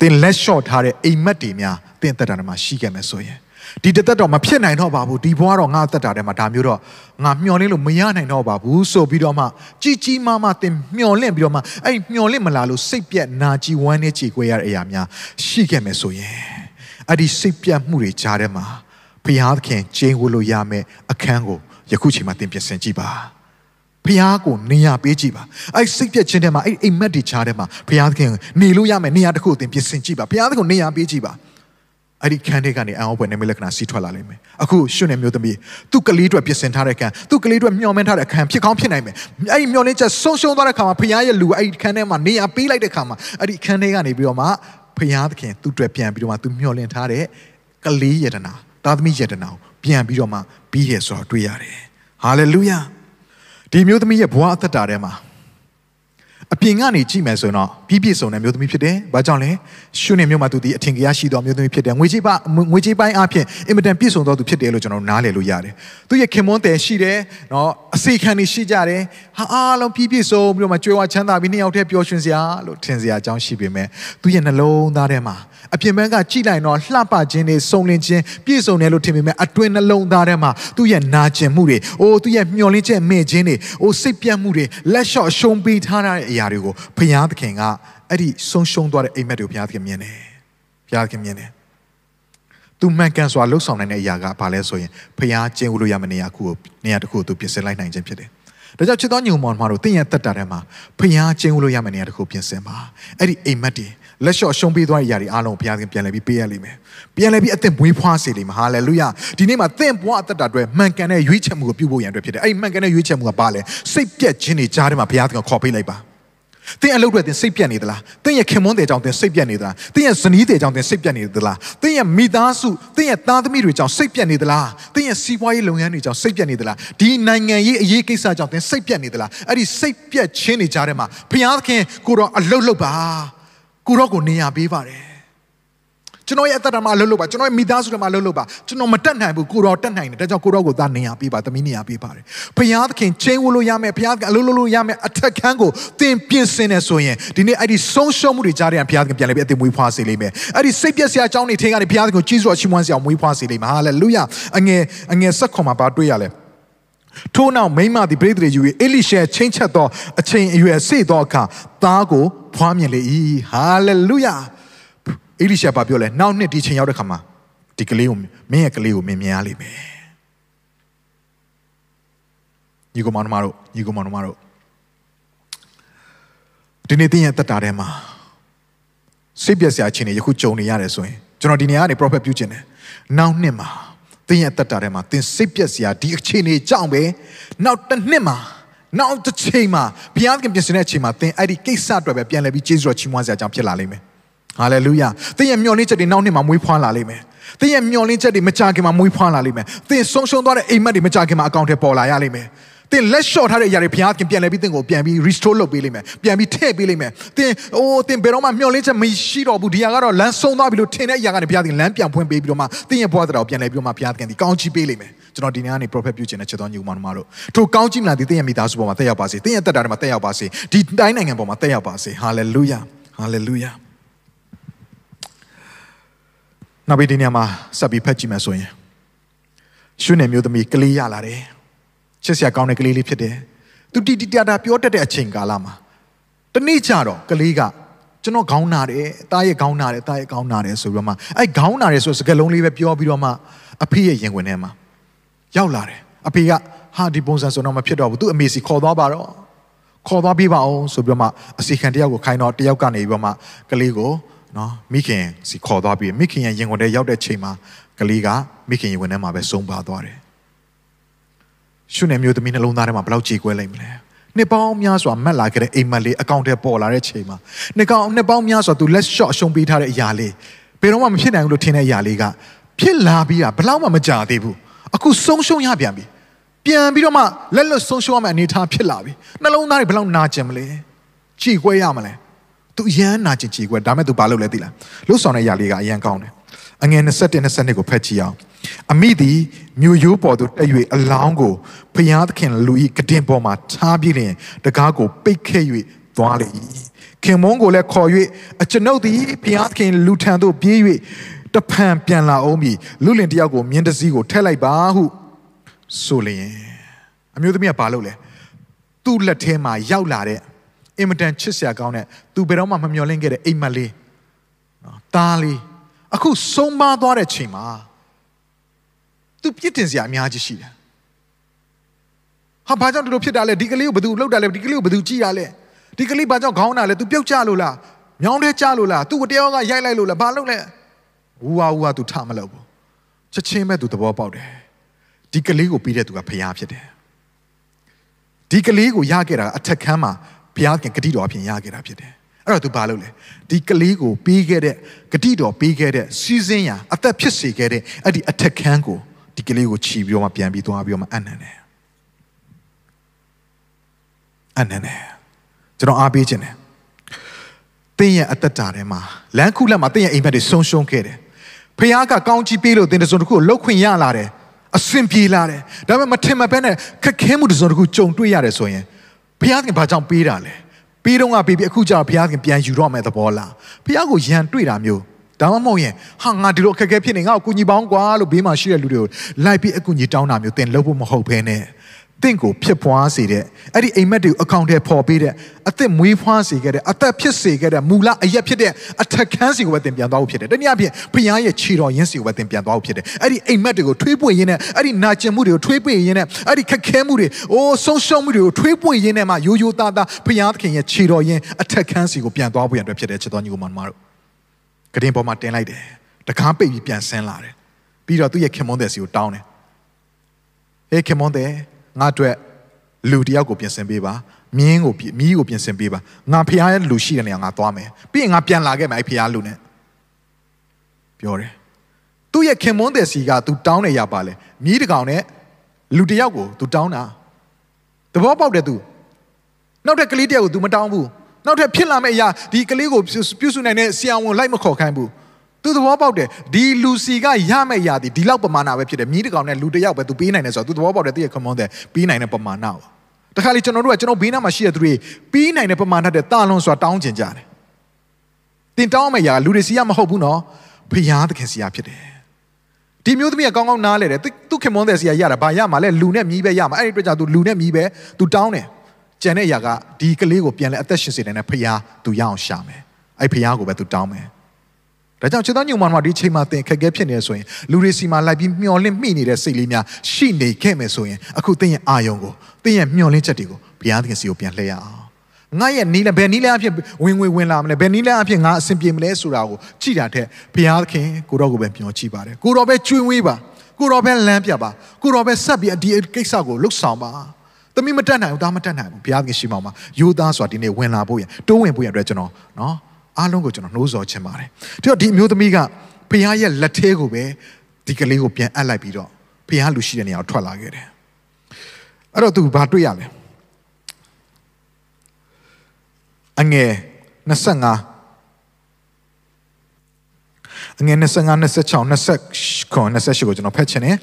သင်လက်လျှော့ထားတဲ့အိမ်မက်တွေများသင်တက်တာထဲမှာရှိခဲ့မယ်ဆိုရင် ဒီတသက်တော့မဖြစ်နိုင်တော့ပါဘူးဒီဘဝတော့ငါသက်တာထဲမှာဒါမျိုးတော့ငါမျောလင့်လို့မရနိုင်တော့ပါဘူးဆိုပြီးတော့မှကြီးကြီးမားမားတင်မျောလင့်ပြီးတော့မှအဲ့မျောလင့်မလာလို့စိတ်ပြက်နာကြီးဝမ်းနေချေခွဲရတဲ့အရာများရှိခဲ့မယ်ဆိုရင်အဲ့ဒီစိတ်ပြက်မှုတွေကြားထဲမှာဘုရားသခင်ကျင်းဝလို့ရမယ်အခန်းကိုယခုချိန်မှာတင်ပြင်ဆင်ကြည့်ပါဖះကိုနေရပေးကြည့်ပါအဲ့စိတ်ပြက်ခြင်းထဲမှာအဲ့အိမ်မက်တွေချားထဲမှာဖះသခင်နေလို့ရမယ်နေရာတစ်ခုအတင်ပြင်ဆင်ကြည့်ပါဖះသခင်နေရာပေးကြည့်ပါ အဲ့ဒီခန်းထဲကနေအံ့ဩဖွယ်နေမလက္ခဏာစီးထွက်လာလိမ့်မယ်အခုရှုနေမျိုးသမီးသူ့ကလေးအတွက်ပြင်ဆင်ထားတဲ့ခန်းသူ့ကလေးအတွက်မျှော်မှန်းထားတဲ့ခန်းဖြစ်ကောင်းဖြစ်နိုင်မယ်အဲ့ဒီမျှော်လင့်ချက်ဆုံးရှုံးသွားတဲ့ခါမှာဖခင်ရဲ့လူအဲ့ဒီခန်းထဲမှာနေရာပေးလိုက်တဲ့ခါမှာအဲ့ဒီခန်းထဲကနေပြီးတော့မှဖခင်သခင်သူ့အတွက်ပြန်ပြီးတော့မှသူမျှော်လင့်ထားတဲ့ကလေးယတနာသားသမီးယတနာကိုပြန်ပြီးတော့မှပြီးရဆိုတော့တွေ့ရတယ်ဟာလေလုယာဒီမျိုးသမီးရဲ့ဘဝအသက်တာထဲမှာ အပြင်ကနေကြည့်မယ်ဆိုရင်တော့ပြီးပြည့်စုံတဲ့မျိုးသမီးဖြစ်တယ်။ဘာကြောင့်လဲ။ရှုနေမျိုးမှာသူဒီအထင်ကြီးရှိသောမျိုးသမီးဖြစ်တယ်။ငွေကြေးပါငွေကြေးပိုင်းအပြင်အင်မတန်ပြည့်စုံသောသူဖြစ်တယ်လို့ကျွန်တော်နားလည်လို့ရတယ်။သူရဲ့ခင်မွန်းတယ်ရှိတယ်။နော်အစီခံနေရှိကြတယ်။ဟာအားလုံးပြည့်ပြည့်စုံပြီးတော့မှကြွယ်ဝချမ်းသာပြီးနှစ်ယောက်တည်းပျော်ရွှင်စရာလို့ထင်စရာအကြောင်းရှိပေမဲ့သူရဲ့နှလုံးသားထဲမှာ အပြင်ဘက်ကကြည့်လိုက်တော့လှပခြင်းတွေစုံလင်ခြင်းပြည့်စုံတယ်လို့ထင်ပေမဲ့အတွင်းနှလုံးသားထဲမှာသူ့ရဲ့နာကျင်မှုတွေအိုးသူ့ရဲ့မျောလင်းချက်မဲ့ခြင်းတွေအိုးစိတ်ပြတ်မှုတွေလက်လျှော့ရှုံးပေးထားတဲ့အရာတွေကိုဘုရားသခင်ကအဲ့ဒီဆုံးရှုံးသွားတဲ့အိမ်မက်တွေကိုဘုရားသခင်မြင်တယ်ဘုရားသခင်မြင်တယ်သူမှန်ကန်စွာလှုပ်ဆောင်နိုင်တဲ့အရာကဘာလဲဆိုရင်ဘုရားကျင့်ဝတ်လို့ရမယ့်နေရာခုကိုနေရာတစ်ခုကိုသူပြင်ဆင်လိုက်နိုင်ခြင်းဖြစ်တယ်ဒါကြောင့်ချစ်တော်ညုံမောင်တို့တင်းရဲ့တက်တာထဲမှာဖျားချင်းလို့ရမယ့်နေရာတစ်ခုပြင်ဆင်ပါအဲ့ဒီအိမ်မက်တွေ လက်လျှော့ရှုံးပေးသွားတဲ့ຢာတွေအားလုံးဘုရားသခင်ပြန်လဲပြီးပေးရလိမ့်မယ်ပြန်လဲပြီးအသက်မွေးဖွားစေလိမ့်မယ်ဟာလေလုယာဒီနေ့မှာသင်ဘဝအသက်တာအတွက်မှန်ကန်တဲ့ရွေးချယ်မှုကိုပြုဖို့ရန်အတွက်ဖြစ်တယ်အဲ့ဒီမှန်ကန်တဲ့ရွေးချယ်မှုကဘာလဲစိတ်ပြက်ခြင်းတွေကြားထဲမှာဘုရားသခင်ခေါ်ပေးလိုက်ပါသင်အလုပ်တွေသင်စိတ်ပြက်နေသလားသင်ရဲ့ခင်မွန်းတဲ့ကြောင့်သင်စိတ်ပြက်နေသလားသင်ရဲ့ဇနီးတဲ့ကြောင့်သင်စိတ်ပြက်နေသလားသင်ရဲ့မိသားစုသင်ရဲ့သားသမီးတွေကြောင့်စိတ်ပြက်နေသလားသင်ရဲ့စီးပွားရေးလုပ်ငန်းတွေကြောင့်စိတ်ပြက်နေသလားဒီနိုင်ငံရေးအရေးကိစ္စကြောင့်သင်စိတ်ပြက်နေသလားအဲ့ဒီစိတ်ပြက်ခြင်းတွေကြားထဲမှာဘုရားသခင်ကိုတော့အလုပ်လုပ်ပါ ကိုတော့ကိုနေရာပေးပါတယ်ကျွန်တော်ရဲ့အသက်တာမှာလှုပ်လို့ပါကျွန်တော်ရဲ့မိသားစုတွေမှာလှုပ်လို့ပါကျွန်တော်မတက်နိုင်ဘူးကိုတော်တက်နိုင်တယ်ဒါကြောင့်ကိုတော်ကိုသားနေရာပေးပါသမီးနေရာပေးပါတယ်ဘုရားသခင်ချင်းဝလို့ရမယ်ဘုရားသခင်အလုပ်လုပ်လို့ရမယ်အထက်ခန်းကိုသင်ပြင်ဆင်နေဆိုရင်ဒီနေ့အဲ့ဒီဆုံးရှုံးမှုတွေကြားထဲကဘုရားသခင်ပြန်လဲပြီးအသက်မွေးဖွားစေလိမ့်မယ်အဲ့ဒီစိတ်ပြည့်စရာအကြောင်းတွေထင်ကနေဘုရားသခင်ကိုကြီးစွာချီးမွမ်းစရာမွေးဖွားစေလိမ့်မယ်ဟာလေလုယာအငယ်အငယ်ဆက်ခွန်မှာပါတွေ့ရလဲ ထို့နောက်မိမသည်ပရိသေတွေယူ၍အေလိရှေချင်းချက်သောအချိန်အရွယ်စေ့သောအခါသားကိုဖွားမြင်လေ၏ဟာလေလုယာအေလိရှာဘာပြောလဲနောက်နှစ်ဒီချိန်ရောက်တဲ့ခါမှာဒီကလေးကိုမင်းရဲ့ကလေးကိုမင်းမြင်ရလိမ့်မယ်ညီကောင်မတို့ညီကောင်မတို့ဒီနေ့တင်းရဲ့တက်တာထဲမှာစိတ်ပြက်စရာအခြေအနေယခုကြုံနေရတယ်ဆိုရင်ကျွန်တော်ဒီနေရာကနေ prophet ပြုခြင်းတယ်နောက်နှစ်မှာ တင်းရဲ့တက်တာထဲမှာတင်းစိတ်ပြက်စရာဒီအခြေအနေကြောင့်ပဲနောက်တစ်နှစ်မှာနောက်တစ်ချိန်မှာဘုရားကပြင်ဆင်တဲ့အချိန်မှာသင်အဲ့ဒီကိစ္စအတွက်ပဲပြန်လဲပြီးကျေးဇူးတော်ချီးမွမ်းစရာအကြောင်းဖြစ်လာလိမ့်မယ်ဟာလေလုယာသင်ရဲ့မျှော်လင့်ချက်တွေနောက်နှစ်မှာမွေးဖွားလာလိမ့်မယ်သင်ရဲ့မျှော်လင့်ချက်တွေမကြခင်မှာမွေးဖွားလာလိမ့်မယ်သင်ဆုံးရှုံးသွားတဲ့အိမ်မက်တွေမကြခင်မှာအကောင့်ထဲပေါ်လာရလိမ့်မယ် သင်လက်လျှော့ထားတဲ့အရာတွေဘုရားခင်ပြန်လဲပြီးသင်ကိုပြန်ပြီး restore လုပ်ပေးလိမ့်မယ်ပြန်ပြီးထည့်ပေးလိမ့်မယ်သင်အိုးသင်ဘယ်တော့မှမျှော်လင့်ချက်မရှိတော့ဘူးဒီဟာကတော့လမ်းဆုံးသွားပြီလို့ထင်တဲ့အရာကနေဘုရားခင်လမ်းပြန်ဖွင့်ပေးပြီးတော့မှသင်ရဲ့ဘဝတရားကိုပြန်လဲပြီးတော့မှဘုရားခင်ဒီကောင်းချီးပေးလိမ့်မယ်ကျွန်တော်ဒီနေ့ကနေ prophet ပြုခြင်းနဲ့ချက်တော်ညီမတို့ထိုကောင်းချီးမလားဒီသင်ရဲ့မိသားစုပေါ်မှာတက်ရောက်ပါစေသင်ရဲ့တက်တာတွေမှာတက်ရောက်ပါစေဒီတိုင်းနိုင်ငံပေါ်မှာတက်ရောက်ပါစေ hallelujah hallelujah နောက်ပြီးဒီနေရာမှာဆက်ပြီးဖတ်ကြည့်မယ်ဆိုရင်ရှုနေမျိုးသမီးကလေးရလာတယ် ချစ်စရာကောင်းတဲ့ကလေးလေးဖြစ်တယ်သူတီတီတာတာပြောတတ်တဲ့အချိန်ကာလမှာတနေ့ကျတော့ကလေးကကျွန်တော်ခေါင်းနာတယ်တားရဲ့ခေါင်းနာတယ်တားရဲ့ခေါင်းနာတယ်ဆိုပြီးတော့မှအဲ့ခေါင်းနာတယ်ဆိုစကားလုံးလေးပဲပြောပြီးတော့မှအဖေရဲ့ရင်ဝင်ထဲမှာရောက်လာတယ်အဖေကဟာဒီပုံစံဆိုတော့မဖြစ်တော့ဘူးသူအမေစီခေါ်သွားပါတော့ခေါ်သွားပေးပါအောင်ဆိုပြီးတော့မှအစီခံတယောက်ကိုခိုင်းတော့တယောက်ကနေပြီးတော့မှကလေးကိုနော်မိခင်စီခေါ်သွားပြီးမိခင်ရဲ့ရင်ဝင်ထဲရောက်တဲ့ချိန်မှာကလေးကမိခင်ရင်ဝင်ထဲမှာပဲဆုံးပါသွားတယ် ရှုနေမျိုးသမီးနှလုံးသားထဲမှာဘယ်လောက်ကြေကွဲလိုက်မလဲနှစ်ပေါင်းများစွာမက်လာခဲ့တဲ့အိမ်မက်လေးအကောင့်ထဲပေါ်လာတဲ့ချိန်မှာနှစ်ကောင်နှစ်ပေါင်းများစွာသူလက်လျှော့အရှုံးပေးထားတဲ့အရာလေးဘယ်တော့မှမဖြစ်နိုင်ဘူးလို့ထင်တဲ့အရာလေးကဖြစ်လာပြီးတာဘယ်လောက်မှမကြာသေးဘူးအခုဆုံးရှုံးရပြန်ပြီပြန်ပြီးတော့မှလက်လွတ်ဆုံးရှုံးရမယ့်အနေအထားဖြစ်လာပြီနှလုံးသားတွေဘယ်လောက်နာကျင်မလဲကြေကွဲရမလဲသူအရန်နာကျင်ကြေကွဲဒါမဲ့သူဘာလုပ်လဲသိလားလှုပ်ဆောင်တဲ့အရာလေးကအရန်ကောင်းတယ် အငယ်27 22ကိုဖတ်ကြည့်အောင်အမိသည်မြို့ရိုးပေါ်သို့တက်၍အလောင်းကိုဖျားသခင်လူဤကတင်ပေါ်မှာထားပြီးလျင်တကားကိုပိတ်ခဲ့၍သွားလေ၏ခင်မုန်းကိုလည်းခေါ်၍အကျွန်ုပ်သည်ဖျားသခင်လူထံသို့ပြေး၍တဖန်ပြန်လာအောင်ပြီလူလင်တယောက်ကိုမြင်းတစည်းကိုထည့်လိုက်ပါဟုဆိုလျင်အမျိုးသမီးကဘာလုပ်လဲသူ့လက်ထဲမှာရောက်လာတဲ့အင်မတန်ချစ်စရာကောင်းတဲ့သူဘယ်တော့မှမမျှော်လင့်ခဲ့တဲ့အိမ်မက်လေးနော်တားလေး အခုဆုံးမသွားတဲ့ချိန်မှာသူပြစ်တင်စရာအများကြီးရှိတယ်ဟာဘာကြောင့်ဒီလိုဖြစ်တာလဲဒီကလေးကိုဘယ်သူလှုပ်တာလဲဒီကလေးကိုဘယ်သူကြည့်တာလဲဒီကလေးဘာကြောင့်ခေါင်းတာလဲ तू ပြုတ်ကြလို့လားမြောင်းထဲကြလို့လား तू တယောက်ကရိုက်လိုက်လို့လားဘာလုပ်လဲဝူဝါဝူဝါသူထမလို့ဘူးချက်ချင်းပဲသူသဘောပေါက်တယ်ဒီကလေးကိုပြီးတဲ့သူကဖျားဖြစ်တယ်ဒီကလေးကိုရခဲ့တာအထက်ခန်းမှာဘုရားခင်ဂတိတော်အဖြစ်ရခဲ့တာဖြစ်တယ် အဲ့တော့သူဘာလုပ်လဲဒီကလေးကိုပြီးခဲ့တဲ့ဂတိတော်ပြီးခဲ့တဲ့စီးစင်းရာအသက်ဖြစ်စေခဲ့တဲ့အဲ့ဒီအထက်ခန်းကိုဒီကလေးကိုခြီးပြီးတော့မှပြန်ပြီးသွားပြီးတော့မှအနံ့တယ်အနံ့တယ်ကျွန်တော်အားပေးခြင်းတယ်တင်းရဲ့အသက်တာထဲမှာလမ်းခုလက်မှာတင်းရဲ့အိမ်မက်တွေဆုံးရှုံးခဲ့တယ်ဖခင်ကကောင်းချီးပေးလို့တင်းတစုံတစ်ခုကိုလှုပ်ခွင့်ရလာတယ်အဆင်ပြေလာတယ်ဒါပေမဲ့မထင်မပဲနဲ့ခက်ခဲမှုတစုံတစ်ခုကြုံတွေ့ရတယ်ဆိုရင်ဖခင်ကဘာကြောင့်ပေးတာလဲ ပေးတော့ကပေးပြီးအခုကျတော့ဖခင်ပြန်ယူတော့မယ်သဘောလားဖခင်ကိုယံတွေ့တာမျိုးဒါမှမဟုတ်ရင်ဟာငါဒီလိုအခက်အခဲဖြစ်နေငါ့ကိုကူညီပေါင်းကွာလို့ဘေးမှာရှိတဲ့လူတွေကိုလိုက်ပြီးအကူညီတောင်းတာမျိုးသင်လုပ်ဖို့မဟုတ်ဘဲနဲ့ တင့်ကိုဖြစ်ပွားစေတဲ့အဲ့ဒီအိမ်မက်တွေကိုအကောင့်ထဲပေါ်ပေးတဲ့အသက်မွေးဖွားစေခဲ့တဲ့အသက်ဖြစ်စေခဲ့တဲ့မူလအရက်ဖြစ်တဲ့အထက်ခန်းစီကိုပဲသင်ပြန်သွားဖို့ဖြစ်တယ်။တနည်းအားဖြင့်ဖခင်ရဲ့ခြေတော်ရင်းစီကိုပဲသင်ပြန်သွားဖို့ဖြစ်တယ်။အဲ့ဒီအိမ်မက်တွေကိုထွေးပွင့်ရင်းနဲ့အဲ့ဒီနာကျင်မှုတွေကိုထွေးပွင့်ရင်းနဲ့အဲ့ဒီခက်ခဲမှုတွေအိုးဆုံးရှုံးမှုတွေကိုထွေးပွင့်ရင်းနဲ့မှရိုးရိုးသားသားဖခင်သခင်ရဲ့ခြေတော်ရင်းအထက်ခန်းစီကိုပြန်သွားဖို့ရန်အတွက်ဖြစ်တယ်ချစ်တော်ညီကိုမတို့။ကတင်ပေါ်မှာတင်လိုက်တယ်။တကားပိတ်ပြီးပြန်ဆင်းလာတယ်။ပြီးတော့သူ့ရဲ့ခင်မွန်းတဲ့စီကိုတောင်းတယ်။ဟေးခင်မွန်းတဲ့ ငါအတွက်လူတယောက်ကိုပြင်ဆင်ပေးပါမြင်းကိုမီးကိုပြင်ဆင်ပေးပါငါဖျားရဲ့လူရှိတဲ့နေရာငါသွားမယ်ပြီးရင်ငါပြန်လာခဲ့မယ်အဲ့ဖျားလူနဲ့ပြောတယ်သူ့ရဲ့ခင်မွန်းတဲ့စီက तू တောင်းနေရပါလေမြီးတကောင်နဲ့လူတယောက်ကို तू တောင်းတာသဘောပေါက်တယ် तू နောက်တဲ့ကလေးတယောက်ကို तू မတောင်းဘူးနောက်ထပ်ဖြစ်လာမယ့်အရာဒီကလေးကိုပြုစုနိုင်တဲ့ဆရာဝန်လိုက်မခေါ်ခိုင်းဘူး သူသဘောပေါက်တယ်ဒီလူစီကရမယ့်အရာဒီဒီလောက်ပမာဏပဲဖြစ်တယ်မြီးတကောင်နဲ့လူတယောက်ပဲ तू ပေးနိုင်တယ်ဆိုတော့ तू သဘောပေါက်တယ်တည့်ရခမွန်တယ်ပေးနိုင်တဲ့ပမာဏပါတခါလေကျွန်တော်တို့ကကျွန်တော်ဘေးနားမှာရှိတဲ့သူတွေပြီးနိုင်တဲ့ပမာဏတဲ့တာလွန်ဆိုတာတောင်းကျင်ကြတယ်တင်တောင်းမယ့်ຢာလူတွေစီကမဟုတ်ဘူးနော်ဖျားသခင်စီကဖြစ်တယ်ဒီမျိုးသမီးကကောင်းကောင်းနားလဲတယ်သူခင်မွန်းတဲ့စီကရတာဘာရမှာလဲလူနဲ့မြီးပဲရမှာအဲ့ဒီအတွက်ကြောင့်သူလူနဲ့မြီးပဲသူတောင်းတယ်ကျန်တဲ့ຢာကဒီကလေးကိုပြန်လဲအသက်ရှင်စေတယ်နဲ့ဖျားသူရအောင်ရှာမယ်အဲ့ဖျားကိုပဲသူတောင်းမယ် ဒါကြောင့်ခြေတော်ညုံမှန်မှာဒီချိန်မှာသင်ခက်ခဲဖြစ်နေဆိုရင်လူတွေစီမှာလိုက်ပြီးမျောလင့်မိနေတဲ့စိတ်လေးများရှိနေခဲ့မယ်ဆိုရင်အခုသင်ရဲ့အာယုံကိုသင်ရဲ့မျောလင့်ချက်တွေကိုဘုရားသခင်စီကိုပြန်လှည့်ရအောင်ငါရဲ့နီးလဲဘယ်နီးလဲအဖြစ်ဝင်ဝင်ဝင်လာမလဲဘယ်နီးလဲအဖြစ်ငါအဆင်ပြေမလဲဆိုတာကိုကြည့်တာတဲ့ဘုရားသခင်ကိုတော့ကိုပဲမျောကြည့်ပါတယ်ကိုတော့ပဲကျွေးဝေးပါကိုတော့ပဲလမ်းပြပါကိုတော့ပဲဆက်ပြီးဒီကိစ္စကိုလှုပ်ဆောင်ပါသမီးမတက်နိုင်ဘူးဒါမတက်နိုင်ဘူးဘုရားသခင်ရှိမှမှာယူသားဆိုတာဒီနေ့ဝင်လာဖို့ရတိုးဝင်ဖို့ရအတွက်ကျွန်တော်နော် အားလုံးကိုကျွန်တော်နှိုးဆော်ချင်ပါတယ်ဒီတော့ဒီအမျိုးသမီးကဖခင်ရဲ့လက်ထဲကိုပဲဒီကလေးကိုပြန်အပ်လိုက်ပြီးတော့ဖခင်လူရှိတဲ့နေရာကိုထွက်လာခဲ့တယ်အဲ့တော့သူဘာတွေ့ရလဲအငယ်25အငယ်25 26 26ခွန်28ကိုကျွန်တော်ဖတ်ချင်တယ်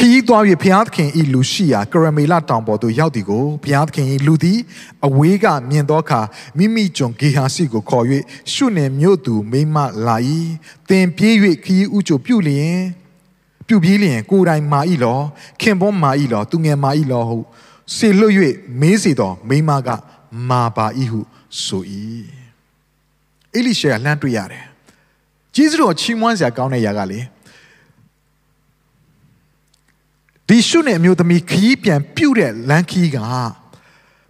ခရီးသွား၍ဘုရားသခင်ဤလူရှိရာကရမေလတောင်ပေါ်သို့ရောက်သည်ကိုဘုရားသခင်ဤလူသည်အဝေးကမြင်သောအခါမိမိကျွန်ဂေဟာစီကိုခေါ်၍ရှုနေမြို့သူမိမလာ၏တင်ပြေး၍ခရီးဥကြိုပြုလျင်ပြုပြေးလျင်ကိုယ်တိုင်မာ၏လောခင်ပွန်းမာ၏လောသူငယ်မာ၏လောဟုစေလွတ်၍မေးစေသောမိမကမာပါ၏ဟုဆို၏အေလိရှေကလှမ်းတွေ့ရတယ်ဂျေဇုတော်ချီးမွမ်းစရာကောင်းတဲ့ຢာကလေ ဒီရှုနဲ့အမျိုးသမီးခရီးပြန်ပြုတ်တဲ့လမ်းခီးက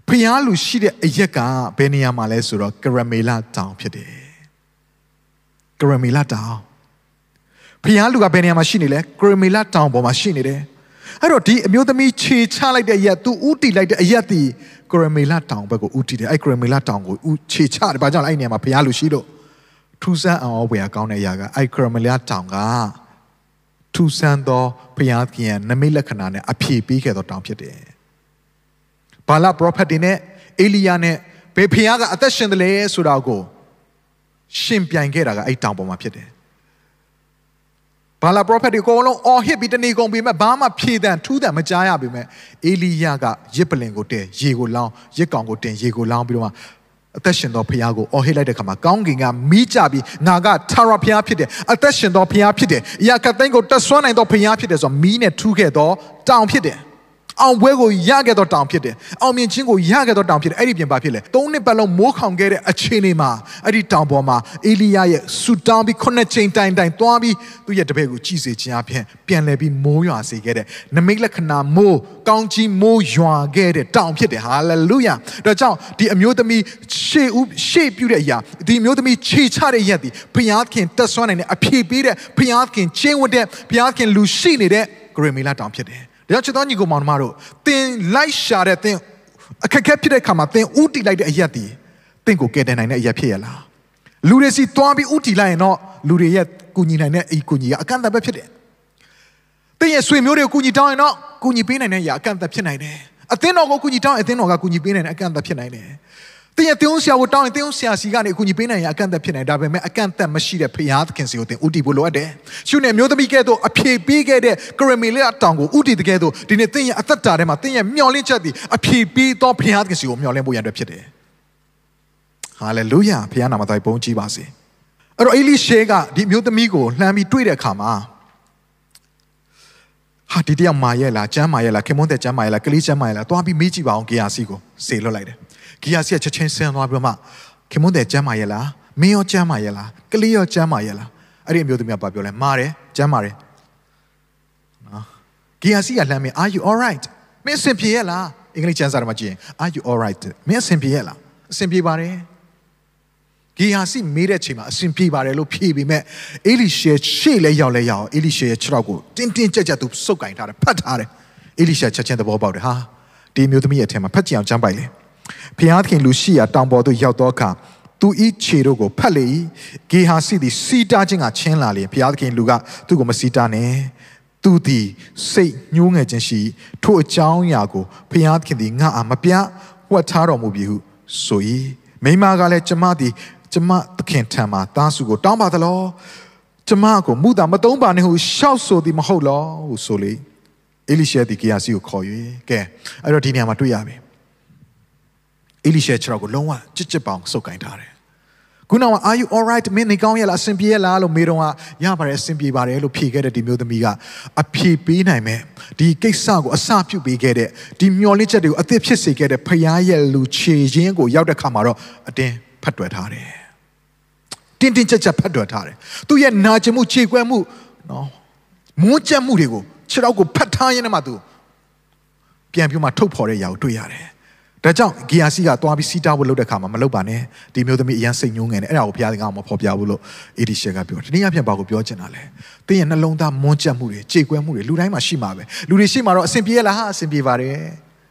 ဖျားလူရှိတဲ့အရက်ကဘယ်နေရာမှာလဲဆိုတော့ကရမေလာတောင်ဖြစ်တယ်ကရမေလာတောင်ဖျားလူကဘယ်နေရာမှာရှိနေလဲကရမေလာတောင်ပေါ်မှာရှိနေတယ်အဲ့တော့ဒီအမျိုးသမီးခြေချလိုက်တဲ့အရက်သူဥတီလိုက်တဲ့အရက်ဒီကရမေလာတောင်ဘက်ကိုဥတီတယ်အဲ့ကရမေလာတောင်ကိုဥခြေချတယ်ဘာကြောင့်လဲအဲ့နေရာမှာဖျားလူရှိလို့ထူးဆန်းအောင်ဝယ်ကောင်းတဲ့အရာကအဲ့ကရမေလာတောင်က ထူဆန်းသောဘုရားသခင်ရဲ့နမိတ်လက္ခဏာနဲ့အပြည့်ပေးခဲ့သောတောင်ဖြစ်တယ်။ဘာလပရောဖက်တွေနဲ့အေလိယနဲ့ဘယ်ဘုရားကအသက်ရှင်တယ်လဲဆိုတာကိုရှင်ပြိုင်ခဲ့တာကအဲ့တောင်ပေါ်မှာဖြစ်တယ်။ဘာလာပရောဖက်တွေအကုန်လုံးအော်ဟစ်ပြီးတနေကုန်ပြီမဲ့ဘာမှဖြေတန်ထူးတန်မကြားရပြီမဲ့အေလိယကရစ်ပလင်ကိုတဲရေကိုလောင်းရစ်ကောင်ကိုတင်ရေကိုလောင်းပြီးတော့မှ အသက်ရှင်သောဖခင်ကိုအော်ဟစ်လိုက်တဲ့ခါမှာကောင်းကင်ကမိကြပြီးငါကထာဝရဖခင်ဖြစ်တယ်အသက်ရှင်သောဖခင်ဖြစ်တယ်အရာကသိန်းကိုတက်ဆွမ်းနိုင်သောဖခင်ဖြစ်တယ်ဆိုတော့မီးနဲ့ထူးခဲ့သောတောင်ဖြစ်တယ် အောင်ပွဲကိုရခဲ့တော့တောင်ဖြစ်တယ်အောင်မြင်ခြင်းကိုရခဲ့တော့တောင်ဖြစ်တယ်အဲ့ဒီပြင်ပါဖြစ်လေသုံးနှစ်ပတ်လုံးမိုးခေါင်ခဲ့တဲ့အခြေအနေမှာအဲ့ဒီတောင်ပေါ်မှာအေလိယရဲ့ဆူတောင်းပြီးခုနှစ်ချိန်တိုင်တိုင်သွားပြီးသူ့ရဲ့တပည့်ကိုကြည်စေခြင်းအပြင်ပြန်လဲပြီးမိုးရွာစေခဲ့တဲ့နမိတ်လက္ခဏာမိုးကောင်းကြီးမိုးရွာခဲ့တဲ့တောင်ဖြစ်တယ်ဟာလေလုယာဒါကြောင့်ဒီအမျိုးသမီးရှေ့ဦးရှေ့ပြုတဲ့အရာဒီအမျိုးသမီးခြေချတဲ့ရက်ဒီဘုရားခင်တက်ဆွမ်းနိုင်တဲ့အဖြေပေးတဲ့ဘုရားခင်ချင်းဝတ်တဲ့ဘုရားခင်လူရှိနေတဲ့ဂရမီလာတောင်ဖြစ်တယ် ဒါကြောင့်ချစ်တော်ညီကိုမောင်နှမတို့သင်လိုက်ရှာတဲ့သင်အခက်အခဲဖြစ်တဲ့အခါမှာသင်ဥတီလိုက်တဲ့အရက်ဒီသင်ကိုကယ်တင်နိုင်တဲ့အရက်ဖြစ်ရလားလူတွေစီတွားပြီးဥတီလိုက်ရင်တော့လူတွေရဲ့ကူညီနိုင်တဲ့အီကူညီကအကန့်အသတ်ပဲဖြစ်တယ်သင်ရဲ့ဆွေမျိုးတွေကိုကူညီတောင်းရင်တော့ကူညီပေးနိုင်တဲ့အရာအကန့်အသတ်ဖြစ်နိုင်တယ်အသင်းတော်ကိုကူညီတောင်းရင်အသင်းတော်ကကူညီပေးနိုင်တဲ့အကန့်အသတ်ဖြစ်နိုင်တယ် သင်ရဲ့တင်းဆရာကိုတောင်းရင်တင်းဆရာစီကနေအကူအညီပေးနိုင်ရအကန့်အသတ်ဖြစ်နိုင်ဒါပေမဲ့အကန့်အသတ်မရှိတဲ့ဖရာသခင်စီကိုသင်ဥတီဖို့လိုအပ်တယ်။ရှုနေမျိုးသမီးကဲ့သို့အဖြေပေးခဲ့တဲ့ကရမီလက်တောင်ကိုဥတီတကယ်သို့ဒီနေ့သင်ရဲ့အသက်တာထဲမှာသင်ရဲ့မျှော်လင့်ချက်သည်အဖြေပေးသောဖရာသခင်စီကိုမျှော်လင့်ဖို့ရန်အတွက်ဖြစ်တယ်။ဟာလေလုယာဖရာနာမတော်ဘုန်းကြီးပါစေ။အဲ့တော့အေလိရှေကဒီမျိုးသမီးကိုလှမ်းပြီးတွေ့တဲ့အခါမှာဟာဒီတယောက်မာရဲ့လားကျမ်းမာရဲ့လားခင်မွန်းတဲ့ကျမ်းမာရဲ့လားကလေးကျမ်းမာရဲ့လားသွားပြီးမေးကြည့်ပါအောင်ကေယာစီကိုစေလွတ်လိုက်တယ် ဂီယာစီကချက်ချင်းဆင်းသွားပြီးတော့မှခင်မွန်းတဲ့ကျမ်းမာရဲ့လားမင်းရောကျမ်းမာရဲ့လားကလေးရောကျမ်းမာရဲ့လားအဲ့ဒီအမျိုးသမီးကပြောလဲမာတယ်ကျမ်းမာတယ်နော်ဂီယာစီကလှမ်းမင်း are you all right မင်းအဆင်ပြေရဲ့လားအင်္ဂလိပ်ကျမ်းစာထဲမှာကြည့်ရင် are you all right မင်းအဆင်ပြေရဲ့လားအဆင်ပြေပါတယ်ဂီဟာစီမေးတဲ့ချိန်မှာအစဉ်ပြေပါတယ်လို့ဖြေပြီးမဲ့အေလိရှေရှေ့လဲရောက်လဲရောက်အေလိရှေရဲ့ခြေထောက်ကိုတင်းတင်းကြပ်ကြပ်သူစုပ်ကင်ထားတယ်ဖတ်ထားတယ်အေလိရှေချက်ချင်းသဘောပေါက်တယ်ဟာဒီမျိုးသမီးရဲ့အထက်မှာဖတ်ကြည့်အောင်ကျမ်းပိုက်လေ ဖျားသခင်လူရှိရာတောင်ပေါ်သို့ရောက်သောအခါသူဤခြေတို့ကိုဖတ်လေ၏ဂေဟာစီသည်စီတာခြင်းကချင်းလာလေဘုရားသခင်လူကသူ့ကိုမစီတာနဲ့သူသည်စိတ်ညှိုးငယ်ခြင်းရှိထို့အကြောင်းအရာကိုဘုရားသခင်သည်ငါအားမပြဝတ်ထားတော်မူပြီဟုဆို၏မိမကလည်းကျမသည်ကျမသခင်ထံမှာတားစုကိုတောင်းပါသလောကျမကိုမူတာမတုံးပါနဲ့ဟုရှောက်ဆိုသည်မဟုတ်လောဟုဆိုလေအေလိရှေသည်ဂေဟာစီကိုခေါ်၍ကဲအဲ့တော့ဒီနေရာမှာတွေ့ရပြီ အေလိရှေခြေထောက်ကိုလုံးဝကြစ်ကြစ်ပေါင်စုပ်ကင်ထားတယ်ခုနက are you all right မင်းနေကောင်းရဲ့လားအဆင်ပြေရဲ့လားလို့မေးတော့ကရပါတယ်အဆင်ပြေပါတယ်လို့ဖြေခဲ့တဲ့ဒီမျိုးသမီးကအဖြေပေးနိုင်မဲ့ဒီကိစ္စကိုအစပြုပေးခဲ့တဲ့ဒီမျော်လင့်ချက်တွေကိုအသစ်ဖြစ်စေခဲ့တဲ့ဖရားရဲ့လူခြေရင်းကိုရောက်တဲ့ခါမှာတော့အတင်းဖတ်တွယ်ထားတယ်တင်းတင်းကြပ်ကြပ်ဖတ်တွယ်ထားတယ်သူရဲ့နာကျင်မှုခြေကွဲမှုနော်မွန်းကြက်မှုတွေကိုခြေထောက်ကိုဖတ်ထားရင်းနဲ့မှသူပြန်ပြီးမှထုတ်ဖော်တဲ့ຢာကိုတွေ့ရတယ် ဒါကြောင့်ဂီယာစီကသွားပြီးစီးတာဖို့လုပ်တဲ့ခါမှာမလုပ်ပါနဲ့ဒီမျိုးသမီးအရန်စိတ်ညှိုးငယ်နေအဲ့ဒါကိုဘုရားသခင်ကမဖော်ပြဘူးလို့အေဒီရှက်ကပြောတယ်။ဒီနေ့အပြင်ဘာကိုပြောချင်တာလဲ။တင်းရဲ့နှလုံးသားမွန်းကျက်မှုတွေကြေကွဲမှုတွေလူတိုင်းမှာရှိမှာပဲ။လူတွေရှိမှာတော့အဆင်ပြေရလားဟာအဆင်ပြေပါတယ်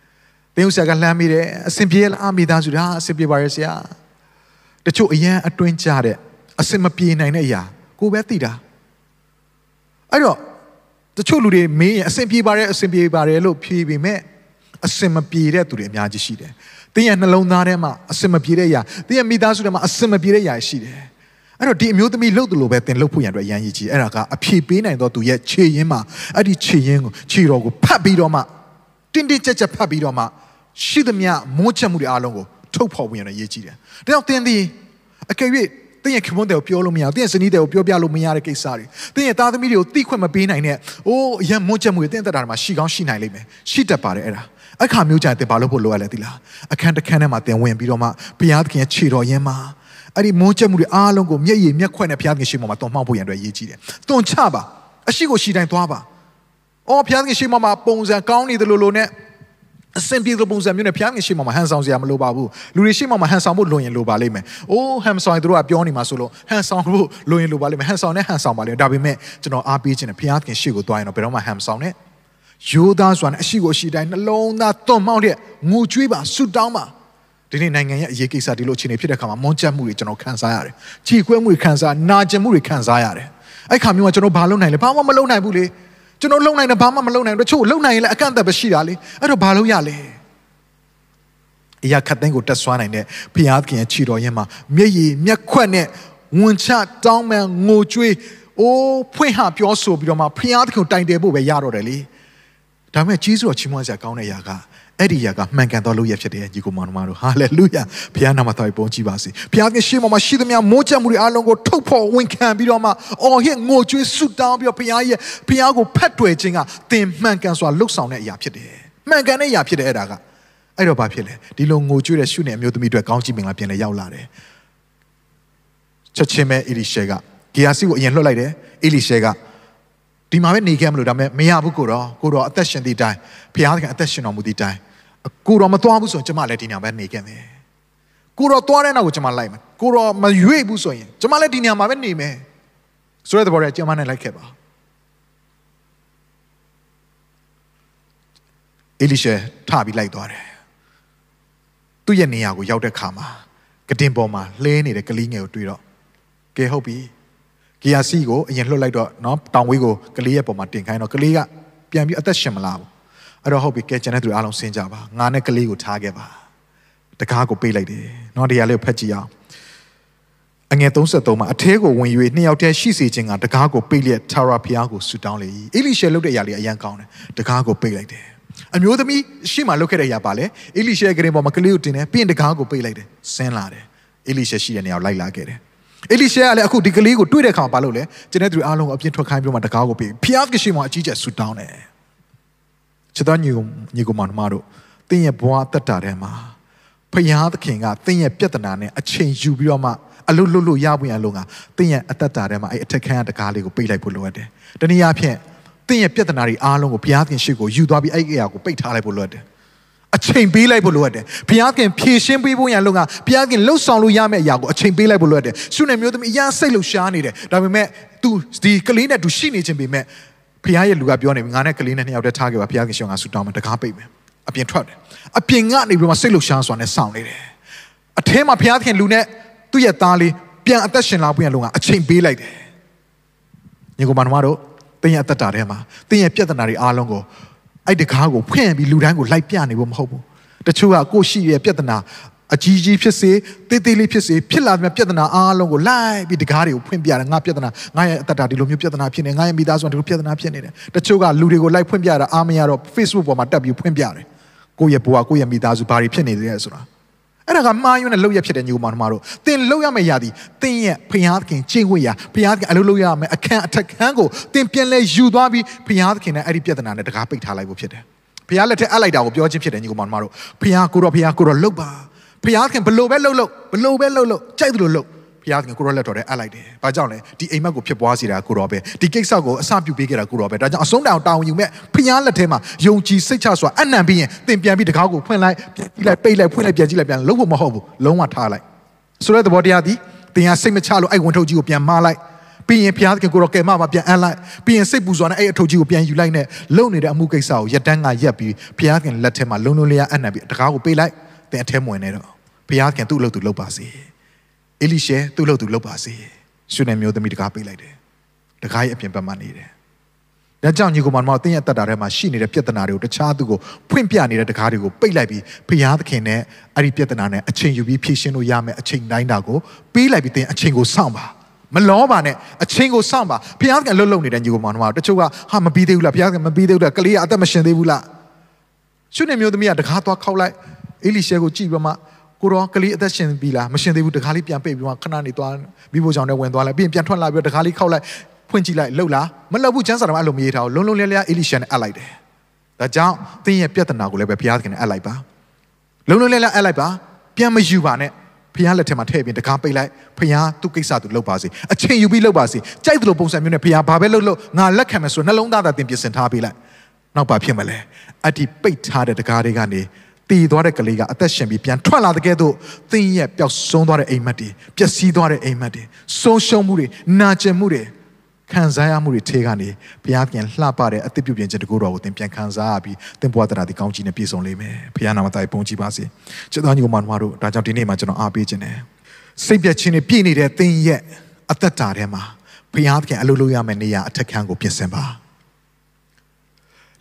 ။တင်းဥဆရာကလှမ်းမိတယ်အဆင်ပြေလားမိသားစုဟာအဆင်ပြေပါတယ်ဆရာ။တချို့အရန်အတွင်းကြတဲ့အဆင်မပြေနိုင်တဲ့အရာကိုပဲသိတာ။အဲ့တော့တချို့လူတွေမင်းရဲ့အဆင်ပြေပါတယ်အဆင်ပြေပါတယ်လို့ဖြေပေမဲ့ အစင်မပြေတဲ့သူတွေအများကြီးရှိတယ်။တင်းရဲ့နှလုံးသားထဲမှာအစင်မပြေတဲ့အရာတင်းရဲ့မိသားစုထဲမှာအစင်မပြေတဲ့အရာရှိတယ်။အဲ့တော့ဒီအမျိုးသမီးလှုပ်တယ်လို့ပဲတင်လှုပ်ဖို့ရန်အတွက်ရန်ရည်ကြီးအဲ့ဒါကအဖြေပေးနိုင်တော့သူရဲ့ခြေရင်းမှာအဲ့ဒီခြေရင်းကိုခြေတော်ကိုဖတ်ပြီးတော့မှတင်းတင်းကြပ်ကြပ်ဖတ်ပြီးတော့မှရှိသမျှမိုးချက်မှုတွေအားလုံးကိုထုတ်ဖော်ဝင်ရတဲ့ရည်ကြီးတယ်။ဒါကြောင့်တင်းသည်အကယ်၍တင်းရဲ့ခင်မွန်းတဲ့ကိုပြောလို့မရဘူးတင်းရဲ့ဇနီးတဲ့ကိုပြောပြလို့မရတဲ့ကိစ္စတွေတင်းရဲ့သားသမီးတွေကိုတိခွင့်မပေးနိုင်တဲ့အိုးအရင်မွန်းချက်မှုတွေတင်းသက်တာမှာရှိကောင်းရှိနိုင်လိမ့်မယ်ရှိတတ်ပါတယ်အဲ့ဒါ အခါမျိုးကြရင်သင်ဘာလို့ဖို့လိုရလဲသိလားအခန်းတစ်ခန်းထဲမှာသင်ဝင်ပြီးတော့မှဘုရားသခင်ရဲ့ခြေတော်ရင်းမှာအဲ့ဒီမုန်းချက်မှုတွေအားလုံးကိုမျက်ရည်မျက်ခွက်နဲ့ဘုရားသခင်ရှေ့မှာတုံ့မှောက်ဖို့ရန်အတွက်ရည်ကြီးတယ်။တုံချပါအရှိကိုရှိတိုင်းသွားပါ။အော်ဘုရားသခင်ရှေ့မှာပုံစံကောင်းနေတယ်လို့လို့နဲ့အစင်ပြေတဲ့ပုံစံမျိုးနဲ့ဘုရားသခင်ရှေ့မှာဟန်ဆောင်စရာမလိုပါဘူး။လူတွေရှေ့မှာဟန်ဆောင်ဖို့လွန်ရင်လိုပါလိမ့်မယ်။အိုးဟန်ဆောင်ရင်တို့ကပြောနေမှာဆိုလို့ဟန်ဆောင်ဖို့လွန်ရင်လိုပါလိမ့်မယ်။ဟန်ဆောင်နဲ့ဟန်ဆောင်ပါလိမ့်မယ်။ဒါပေမဲ့ကျွန်တော်အားပေးခြင်းနဲ့ဘုရားသခင်ရှေ့ကိုသွားရင်တော့ဘယ်တော့မှဟန်ဆောင်နဲ့ ယောသားဆိုတာနဲ့အရှိကိုရှိတိုင်းနှလုံးသားသွန်မောက်တဲ့ငိုကြွေးပါဆူတောင်းပါဒီနေ့နိုင်ငံရဲ့အရေးကိစ္စဒီလိုအခြေအနေဖြစ်တဲ့အခါမှာမွန်းချက်မှုတွေကျွန်တော်ခံစားရတယ်။ခြေခွဲမှုတွေခံစားနာကျင်မှုတွေခံစားရတယ်။အဲ့ခါမျိုးကကျွန်တော်ဘာလုပ်နိုင်လဲဘာမှမလုပ်နိုင်ဘူးလေ။ကျွန်တော်လုပ်နိုင်တယ်ဘာမှမလုပ်နိုင်ဘူးတချို့လုပ်နိုင်ရင်လည်းအကန့်အသတ်ပဲရှိတာလေ။အဲ့တော့ဘာလုပ်ရလဲ။အရာခတ်သိန်းကိုတက်ဆွမ်းနိုင်တဲ့ဘုရားသခင်ရဲ့ခြေတော်ရင်မှာမျက်ရည်မျက်ခွက်နဲ့ဝန်ချတောင်းပန်ငိုကြွေးအိုးဖွင့်ဟပြောဆိုပြီးတော့မှဘုရားသခင်ကိုတိုင်တယ်ဖို့ပဲရတော့တယ်လေ။ ဒါပေမဲ့ကြီးစွာချီးမွမ်းစရာကောင်းတဲ့ຢာကအဲ့ဒီຢာကမှန်ကန်သောလုပ်ရဖြစ်တဲ့ညီကိုမောင်နှမတို့ဟာလေလုယာဘုရားနာမတော်ပုံကြည်ပါစေဘုရားကရှေ့မှာရှိသမျှမိုးချက်မှုတွေအားလုံးကိုထုတ်ဖော်ဝန်ခံပြီးတော့မှအော်ဟစ်ငိုကြွေးဆုတောင်းပြီးတော့ဘုရားရဲ့ဘုရားကိုဖတ်တွေ့ခြင်းကသင်မှန်ကန်စွာလှုပ်ဆောင်တဲ့အရာဖြစ်တယ်မှန်ကန်တဲ့အရာဖြစ်တယ်အဲ့ဒါကအဲ့တော့ဘာဖြစ်လဲဒီလိုငိုကြွေးတဲ့ရှုနေအမျိုးသမီးတွေကောင်းချီးမင်္ဂလာပြန်လဲရောက်လာတယ်ချက်ချင်းပဲအီလီရှဲကဂီယာစီကိုအရင်လွှတ်လိုက်တယ်အီလီရှဲက ဒီမှာပဲနေခဲ့မလို့ဒါပေမဲ့မရဘူးကိုတော့ကိုတော့အသက်ရှင်သည့်အတိုင်းဘုရားသခင်အသက်ရှင်တော်မူသည့်အတိုင်းကိုတော့မသွားဘူးဆိုရင်ကျမလည်းဒီညမှာပဲနေခဲ့မယ်ကိုတော့သွားတဲ့နောက်ကိုကျမလိုက်မယ်ကိုတော့မရွေ့ဘူးဆိုရင်ကျမလည်းဒီညမှာပဲနေမယ်ဆိုတဲ့သဘောနဲ့ကျမနဲ့လိုက်ခဲ့ပါအေလိရှေထပြီးလိုက်သွားတယ်သူ့ရဲ့နေရာကိုရောက်တဲ့ခါမှာကတင်ပေါ်မှာလှဲနေတဲ့ကလေးငယ်ကိုတွေ့တော့ကဲဟုတ်ပြီ ဂီယာစီကိုအရင်လှုပ်လိုက်တော့เนาะတောင်ဝေးကိုကလေးရဲ့ပေါ်မှာတင်ခိုင်းတော့ကလေးကပြန်ပြီးအသက်ရှင်မလာဘူးအဲ့တော့ဟုတ်ပြီကဲကျန်တဲ့သူအားလုံးဆင်းကြပါငါနဲ့ကလေးကိုထားခဲ့ပါတကားကိုပေးလိုက်တယ်เนาะဒီဟာလေးကိုဖတ်ကြည့်အောင်အငယ်33မှာအထဲကိုဝင်၍နှစ်ယောက်တည်းရှိစေခြင်းကတကားကိုပိတ်လျက်ထာဝရဘုရားကိုဆုတောင်းလေ၏အေလိရှေလုပ်တဲ့အရာလေးအရန်ကောင်းတယ်တကားကိုပိတ်လိုက်တယ်အမျိုးသမီးရှေ့မှာလုပ်ခဲ့တဲ့အရာပါလေအေလိရှေကရင်ပေါ်မှာကလေးကိုတင်တယ်ပြီးရင်တကားကိုပိတ်လိုက်တယ်ဆင်းလာတယ်အေလိရှေရှိတဲ့နေရာကိုလိုက်လာခဲ့တယ် အေလိရှေကလည်းအခုဒီကလေးကိုတွေ့တဲ့အခါမှာဘာလုပ်လဲကျန်တဲ့သူအားလုံးအပြင်းထွက်ခိုင်းပြီးမှတကားကိုပိတ်ဖျားကရှိမှအကြီးကျယ်ဆုတောင်းတယ်ချစ်တော်ညီကိုညီကိုမမတို့တင်းရဲ့ဘဝတက်တာထဲမှာဖယားသခင်ကတင်းရဲ့ပြဿနာနဲ့အချိန်ယူပြီးတော့မှအလုလုလုရပွင့်အလုံးကတင်းရဲ့အသက်တာထဲမှာအဲ့အထက်ခန်းတကားလေးကိုပိတ်လိုက်ဖို့လိုအပ်တယ်။တနည်းအားဖြင့်တင်းရဲ့ပြဿနာတွေအားလုံးကိုဘုရားသခင်ရှေ့ကိုယူသွားပြီးအဲ့ဒီအရာကိုပိတ်ထားလိုက်ဖို့လိုအပ်တယ်။ အချိန်ပေးလိုက်ဖို့လိုအပ်တယ်။ဘုရားခင်ဖြည့်ရှင်းပေးဖို့ရန်လုံကဘုရားခင်လှုပ်ဆောင်လို့ရမယ့်အရာကိုအချိန်ပေးလိုက်ဖို့လိုအပ်တယ်။ရှုနေမျိုးသမီးအရာစိတ်လှုပ်ရှားနေတယ်။ဒါပေမဲ့ तू ဒီကလေးနဲ့ तू ရှိနေခြင်းပေမဲ့ဘုရားရဲ့လူကပြောနေပြီငါနဲ့ကလေးနဲ့နှစ်ယောက်တည်းထားခဲ့ပါဘုရားခင်ရှင်ကဆူတောင်းမယ်တကားပိတ်မယ်။အပြင်ထွက်တယ်။အပြင်ကနေပြီးမှစိတ်လှုပ်ရှားစွာနဲ့စောင့်နေတယ်။အထဲမှာဘုရားခင်လူနဲ့သူ့ရဲ့သားလေးပြန်အသက်ရှင်လာဖို့ရလုံကအချိန်ပေးလိုက်တယ်။ညီကောင်မတို့တင်းရဲ့အသက်တာထဲမှာတင်းရဲ့ပြဿနာတွေအားလုံးကို အဲ့ဒီကားကိုဖွင့်ပြီးလူတိုင်းကိုလိုက်ပြနေဖို့မဟုတ်ဘူးတချို့ကကိုရှိရဲ့ပြဿနာအကြီးကြီးဖြစ်စေတေးသေးလေးဖြစ်စေဖြစ်လာတဲ့ပြဿနာအားလုံးကိုလိုက်ပြီးတကားတွေကိုဖွင့်ပြတယ်ငါပြဿနာငါရဲ့အသက်တာဒီလိုမျိုးပြဿနာဖြစ်နေငါရဲ့မိသားစုကဒီလိုပြဿနာဖြစ်နေတယ်တချို့ကလူတွေကိုလိုက်ဖွင့်ပြတာအားမရတော့ Facebook ပေါ်မှာတက်ပြီးဖွင့်ပြတယ်ကိုယ့်ရဲ့ဘဝကိုယ့်ရဲ့မိသားစုဘာတွေဖြစ်နေတယ်ဆိုတာ အဲ့ဒါကမှားယွင်းတဲ့လောက်ရဖြစ်တဲ့ညီကောင်မတို့သင်လောက်ရမယ့်ຢာဒီသင်ရဲ့ဖျားသခင်ကျင့်ဝတ်ရာဖျားသခင်အလုပ်လုပ်ရမယ့်အခန်းအထက်ခန်းကိုသင်ပြန်လဲယူသွားပြီးဖျားသခင်နဲ့အဲ့ဒီပြဿနာနဲ့တကားပိတ်ထားလိုက်ဖို့ဖြစ်တယ်ဖျားလက်ထက်အပ်လိုက်တာကိုပြောချင်းဖြစ်တယ်ညီကောင်မတို့ဖျားကိုတော့ဖျားကိုတော့လှုပ်ပါဖျားသခင်ဘလို့ပဲလှုပ်လှုပ်ဘလို့ပဲလှုပ်လှုပ်ကြိုက်တယ်လို့လှုပ် ဘုရားသခင်ကိုရောလက်တော်ထဲအပ်လိုက်တယ်။ဘာကြောင့်လဲဒီအိမ်မက်ကိုဖြစ်ပွားစေတာကိုရောပဲဒီကိစ္စကိုအစပြုပေးခဲ့တာကိုရောပဲဒါကြောင့်အဆုံးတောင်တောင်းယူမဲ့ဘုရားလက်ထဲမှာယုံကြည်စိတ်ချစွာအနံပြီးရင်သင်ပြန်ပြီးတကားကိုဖွင့်လိုက်ပြန်ကြည့်လိုက်ပိတ်လိုက်ဖွင့်လိုက်ပြန်ကြည့်လိုက်ပြန်လုံးဖို့မဟုတ်ဘူးလုံးဝထားလိုက်ဆိုတဲ့သဘောတရားဒီသင်ဟာစိတ်မချလို့အဲ့ဝန်ထုတ်ကြီးကိုပြန်မလိုက်ပြီးရင်ဘုရားသခင်ကိုရောကဲမပါပြန်အပ်လိုက်ပြီးရင်စိတ်ပူစွာနဲ့အဲ့အထုတ်ကြီးကိုပြန်ယူလိုက်နဲ့လုံနေတဲ့အမှုကိစ္စကိုရက်တန်းကရက်ပြီးဘုရားသခင်လက်ထဲမှာလုံးလုံးလေးအနံပြီးတကားကိုပိတ်လိုက်သင်အထဲမဝင်နေတော့ဘုရားသခင်သူ့အလုပ်သူလုပ်ပါစေ။ အေလိရှေသူ့လို့သူလုပ်ပါစေရှုနေမျိုးသမီးတကားပေးလိုက်တယ်တကားရဲ့အပြင်ဘက်မှာနေတယ်ဒါကြောင့်ညီကောင်မတော်တင်းရဲ့တက်တာထဲမှာရှိနေတဲ့ပြဿနာတွေကိုတခြားသူကိုဖွင့်ပြနေတဲ့တကားတွေကိုပိတ်လိုက်ပြီးဖျားသခင်နဲ့အဲ့ဒီပြဿနာနဲ့အချိန်ယူပြီးဖြေရှင်းလို့ရမယ်အချိန်တိုင်းတာကိုပေးလိုက်ပြီးတင်းအချိန်ကိုစောင့်ပါမလောပါနဲ့အချိန်ကိုစောင့်ပါဖျားသခင်လှုပ်လှုပ်နေတဲ့ညီကောင်မတော်တချို့ကဟာမပြီးသေးဘူးလားဖျားသခင်မပြီးသေးဘူးလားကလေးကအသက်မရှင်သေးဘူးလားရှုနေမျိုးသမီးကတကားသွားခောက်လိုက်အေလိရှေကိုကြည့်ပြီးမှ ကိုရောကလေးအသက်ရှင်ပြီလားမရှင်သေးဘူးတခါလေးပြန်ပိတ်ပြီးမှခဏနေသွားမိဖို့ကြောင့်လည်းဝင်သွားလိုက်ပြီးရင်ပြန်ထွက်လာပြီးတခါလေးခောက်လိုက်ဖွင့်ကြည့်လိုက်လှုပ်လားမလှုပ်ဘူးချမ်းစာတော်အဲ့လိုမရေးထားဘူးလုံးလုံးလဲလဲအေလိရှန်နဲ့အပ်လိုက်တယ်ဒါကြောင့်သင်ရဲ့ပြဿနာကိုလည်းပဲဘုရားသခင်နဲ့အပ်လိုက်ပါလုံးလုံးလဲလဲအပ်လိုက်ပါပြန်မယူပါနဲ့ဖះလက်ထက်မှာထည့်ပြီးတကားပိတ်လိုက်ဖះသူ့ကိစ္စသူလုပ်ပါစေအချိန်ယူပြီးလုပ်ပါစေကြိုက်သလိုပုံစံမျိုးနဲ့ဖះဘာပဲလုပ်လို့ငါလက်ခံမယ်ဆိုနှလုံးသားသာတင်ပြင်ဆင်ထားပေးလိုက်နောက်ပါဖြစ်မလဲအတ္တိပိတ်ထားတဲ့တကားတွေကနေ တည်သွားတဲ့ကလေးကအသက်ရှင်ပြီးပြန်ထွက်လာတဲ့ကဲ့သို့သင်ရဲ့ပျောက်ဆုံးသွားတဲ့အိမ်မက်တွေပျက်စီးသွားတဲ့အိမ်မက်တွေဆုံးရှုံးမှုတွေနာကျင်မှုတွေခံစားရမှုတွေထဲကနေဘုရားပြန်လှပတဲ့အသစ်ပြုပြင်ခြင်းတကူတော်ကိုသင်ပြန်ခံစားရပြီးသင်ဘဝတရားဒီကောင်းကြီးနဲ့ပြည့်စုံလိမ့်မယ်ဘုရားနာမတော်ပုံကြည်ပါစေချစ်တော်ညီကောင်မတို့ဒါကြောင့်ဒီနေ့မှာကျွန်တော်အားပေးခြင်းတယ်စိတ်ပြည့်ခြင်းနဲ့ပြည့်နေတဲ့သင်ရဲ့အသက်တာထဲမှာဘုရားပြန်အလုပ်လုပ်ရမယ့်နေရာအထက်ခန်းကိုပြင်ဆင်ပါ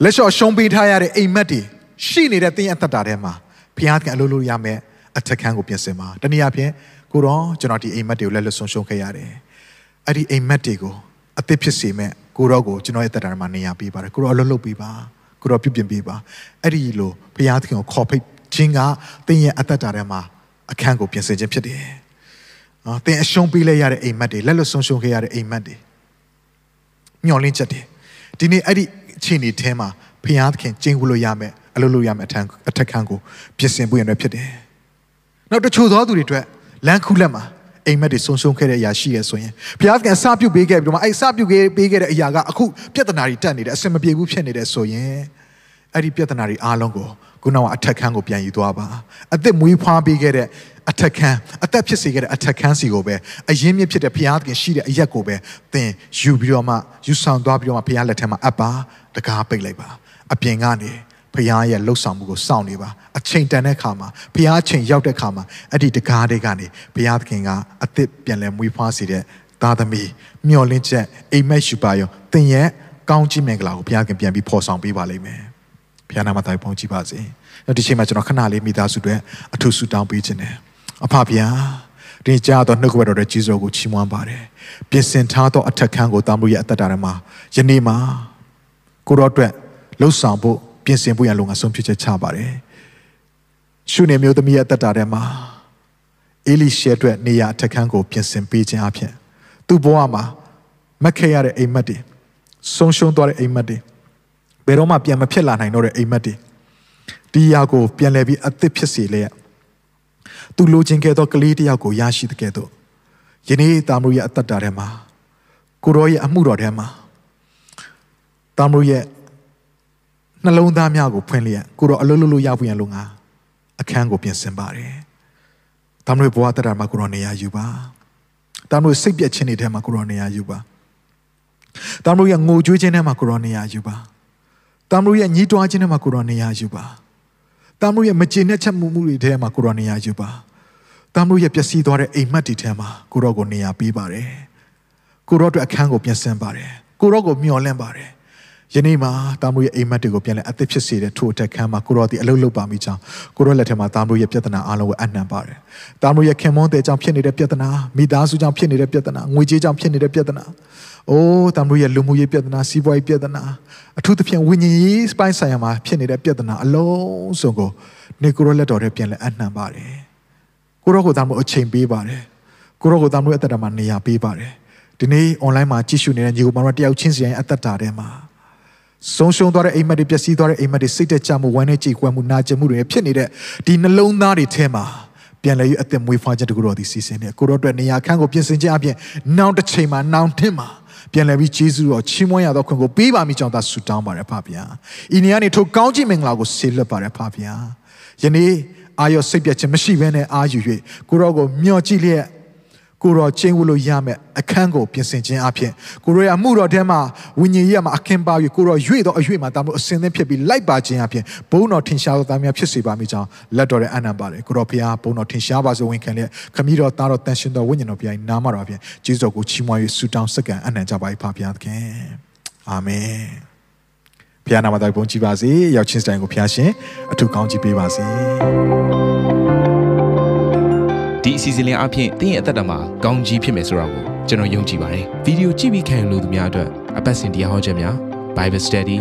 လက်လျှော့ရှုံးပေးထားရတဲ့အိမ်မက်တွေ ရှိနေတဲ့သင်ရဲ့အသက်တာထဲမှာဘုရားကအလိုလိုရမယ်အထက်ခန်းကိုပြင်ဆင်ပါတနည်းအားဖြင့်ကိုတော့ကျွန်တော်ဒီအိမ်မက်တွေကိုလက်လွတ်ဆုံးရှုံးခဲ့ရတယ်အဲ့ဒီအိမ်မက်တွေကိုအသစ်ဖြစ်စေမဲ့ကိုတော့ကိုကျွန်တော်ရဲ့သက်တာထဲမှာနေရာပေးပါတယ်ကိုတော့အလုပ်လုပ်ပေးပါကိုတော့ပြုပြင်ပေးပါအဲ့ဒီလိုဘုရားသခင်ကိုခေါ်ဖိတ်ခြင်းကသင်ရဲ့အသက်တာထဲမှာအခန်းကိုပြင်ဆင်ခြင်းဖြစ်တယ်နော်သင်အရှုံးပေးလိုက်ရတဲ့အိမ်မက်တွေလက်လွတ်ဆုံးရှုံးခဲ့ရတဲ့အိမ်မက်တွေမျောလင်းချက်တွေဒီနေ့အဲ့ဒီအခြေအနေထဲမှာဘဖခင်သခင်ကျင့်ဝတ်လို့ရမယ် အလုပ်လုပ်ရမယ်အထက်အထက်ခန်းကိုပြင်ဆင်ဖို့ရတဲ့ဖြစ်တယ်နောက်တချို့သောသူတွေအတွက်လမ်းခုလက်မှာအိမ်မက်တွေဆုံးရှုံးခဲ့တဲ့အရာရှိရဆိုရင်ဘုရားသခင်အစပြုပေးခဲ့ပြီးတော့မှအဲ့အစပြုပေးပေးခဲ့တဲ့အရာကအခုပြဿနာတွေတက်နေတယ်အဆင်မပြေဘူးဖြစ်နေတယ်ဆိုရင်အဲ့ဒီပြဿနာတွေအားလုံးကိုခုနကအထက်ခန်းကိုပြန်ယူသွားပါအသက်မွေးဖွားပေးခဲ့တဲ့အထက်ခန်းအသက်ဖြစ်စေခဲ့တဲ့အထက်ခန်းစီကိုပဲအရင်မြစ်ဖြစ်တဲ့ဘုရားသခင်ရှိတဲ့အရက်ကိုပဲသင်ယူပြီးတော့မှယူဆောင်သွားပြီးတော့မှဘုရားလက်ထက်မှာအပ်ပါတကားပိတ်လိုက်ပါအပြင်ကနေ ဖခင်ရဲ့လှုပ်ဆောင်မှုကိုစောင့်နေပါအချိန်တန်တဲ့ခါမှာဖခင်အချိန်ရောက်တဲ့ခါမှာအဲ့ဒီတကားတွေကနေဘုရားသခင်ကအသစ်ပြန်လဲမွေးဖွားစေတဲ့သားသမီးမျော်လင့်ချက်အိမ်မက်ရှူပါရောသင်ရဲ့ကောင်းချီးမင်္ဂလာကိုဘုရားခင်ပြန်ပြီးဖော်ဆောင်ပေးပါလိမ့်မယ်ဘုရားနာမတော်ပုံကြည်ပါစေဒီချိန်မှာကျွန်တော်ခဏလေးမိသားစုတွေအထူးဆုတောင်းပေးခြင်းတယ်အဖဖျားဒီကြားတော့နှုတ်ကပတ်တော်ရဲ့ကြီးစိုးကိုချီးမွမ်းပါတယ်ပြင်ဆင်ထားသောအထက်ခန်းကိုတာမလို့ရဲ့အသက်တာထဲမှာယနေ့မှာကိုရောအတွက်လှုပ်ဆောင်ဖို့ ပြင်ဆင်ဖို့ရလုံငါဆုံးဖြတ်ချက်ချပါတယ်ရှုနေမျိုးသမီးရဲ့အသက်တာထဲမှာအေလိရှေအတွက်နေရာအထက်ခန်းကိုပြင်ဆင်ပေးခြင်းအပြင်သူ့ဘဝမှာမက်ခဲရတဲ့အိမ်မက်တွေဆုံးရှုံးသွားတဲ့အိမ်မက်တွေဘယ်တော့မှပြန်မဖြစ်လာနိုင်တော့တဲ့အိမ်မက်တွေဒီຢာကိုပြန်လဲပြီးအသစ်ဖြစ်စေလေသူလိုချင်ခဲ့သောကလေးတယောက်ကိုရရှိတဲ့ကဲ့သို့ယနေ့တာမရုရဲ့အသက်တာထဲမှာကိုရောရဲ့အမှုတော်ထဲမှာတာမရုရဲ့ နှလုံးသားများကိုဖွင့်လျက်ကိုရောအလုံးလုံးလို့ရဖို့ရန်လို့ငါအခန်းကိုပြင်ဆင်ပါတယ်တာမရုဘဝတက်တာမှာကိုရောနေရာယူပါတာမရုစိတ်ပြက်ခြင်းတွေထဲမှာကိုရောနေရာယူပါတာမရုရဲ့ငိုကြွေးခြင်းထဲမှာကိုရောနေရာယူပါတာမရုရဲ့ညှိတွားခြင်းထဲမှာကိုရောနေရာယူပါတာမရုရဲ့မကျေနပ်ချက်မှုမှုတွေထဲမှာကိုရောနေရာယူပါတာမရုရဲ့ပျက်စီးသွားတဲ့အိမ်မက်တွေထဲမှာကိုရောကိုနေရာပေးပါတယ်ကိုရောအတွက်အခန်းကိုပြင်ဆင်ပါတယ်ကိုရောကိုမျှော်လင့်ပါတယ် ယနေ့မှာတာမရုရဲ့အိမ်မက်တွေကိုပြန်လဲအသက်ဖြစ်စေတဲ့ထိုအတက်ခန်းမှာကိုရောဒီအလုပ်လုပ်ပါမိကြောင်းကိုရောလက်ထက်မှာတာမရုရဲ့ပြဿနာအလုံးကိုအနှံပါတယ်တာမရုရဲ့ခင်မွန်းတဲ့ကြောင့်ဖြစ်နေတဲ့ပြဿနာမိသားစုကြောင့်ဖြစ်နေတဲ့ပြဿနာငွေကြေးကြောင့်ဖြစ်နေတဲ့ပြဿနာအိုးတာမရုရဲ့လူမှုရေးပြဿနာစီးပွားရေးပြဿနာအထူးသဖြင့်ဝိညာဉ်ရေးစပိုင်းဆိုင်ရာမှာဖြစ်နေတဲ့ပြဿနာအလုံးစုံကိုနေကိုရောလက်တော်ထဲပြန်လဲအနှံပါတယ်ကိုရောကိုတာမရုအချိန်ပေးပါတယ်ကိုရောကိုတာမရုအသက်တာမှာနေရာပေးပါတယ်ဒီနေ့ online မှာကြည့်ရှုနေတဲ့ညီကိုမောင်တို့တယောက်ချင်းစီရဲ့အသက်တာထဲမှာ ဆုံးရှုံးသွားတဲ့အိမ်မက်တွေပျက်စီးသွားတဲ့အိမ်မက်တွေစိတ်တက်ကြမှုဝမ်းနဲ့ကြေကွဲမှုနာကျင်မှုတွေဖြစ်နေတဲ့ဒီနှလုံးသားတွေထဲမှာပြန်လဲရအသက်မွေးဖွားခြင်းတကူတော်ဒီစီစဉ်နေကိုရောအတွက်နေရာခန်းကိုပြင်ဆင်ခြင်းအပြင်နောက်တစ်ချိန်မှာနောက်ထင်မှာပြန်လဲပြီးဂျေဇုတော်ချီးမွမ်းရသောခွင့်ကိုပေးပါမိကြောင်းသာဆုတောင်းပါတယ်ဖပါဗျာ။ဤနေရာနေထိုကောင်းခြင်းမင်္ဂလာကိုဆေးလွတ်ပါတယ်ဖပါဗျာ။ယနေ့အာရစိတ်ပြတ်ခြင်းမရှိဘဲနဲ့အာယူ၍ကိုရောကိုမျှော်ကြည့်လျက် ကိုရောချင်းဝလို့ရမယ်အခန်းကိုပြင်ဆင်ခြင်းအပြင်ကိုရောရဲ့အမှုတော်ထဲမှာဝိညာဉ်ရေးမှာအခင်းပါ၍ကိုရောရွေ့တော့အရွေ့မှာတာမို့အစင်သင်းဖြစ်ပြီးလိုက်ပါခြင်းအပြင်ဘုန်းတော်ထင်ရှားသောသားများဖြစ်စေပါမိကြောင်းလက်တော်ရဲ့အနံပါတယ်ကိုရောဖခင်ဘုန်းတော်ထင်ရှားပါစေဝင်ခံလျက်ခမည်းတော်သားတော်တန်ရှင်တော်ဝိညာဉ်တော်ဖခင်နာမတော်အပြင်ကျေးဇူးတော်ကိုချီးမွမ်း၍ဆုတောင်းစက္ကန့်အနံကြပါ၏ဖခင်သခင်အာမင်ဖခင်နာမတော်ဘုန်းကြီးပါစေရောက်ချင်းစတိုင်ကိုဖခင်ရှင်အထူးကောင်းကြီးပေးပါစေ ဒီအစီအစဉ်လေးအပြင်တင်းရဲ့အသက်တာမှာကောင်းကြီးဖြစ်မယ်ဆိုတာကိုကျွန်တော်ယုံကြည်ပါတယ်ဗီဒီယိုကြည့်ပြီးခံယူလို့သူများအတွက်အပတ်စဉ်တရားဟောခြင်းများ Bible Study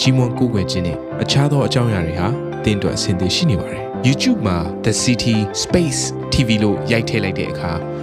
ကြီးမွန်ကိုယ်ွယ်ခြင်းနဲ့အခြားသောအကြောင်းအရာတွေဟာတင်းအတွက်အဆင်သင့်ရှိနေပါတယ် YouTube မှာ The City Space TV လို့ရိုက်ထည့်လိုက်တဲ့အခါ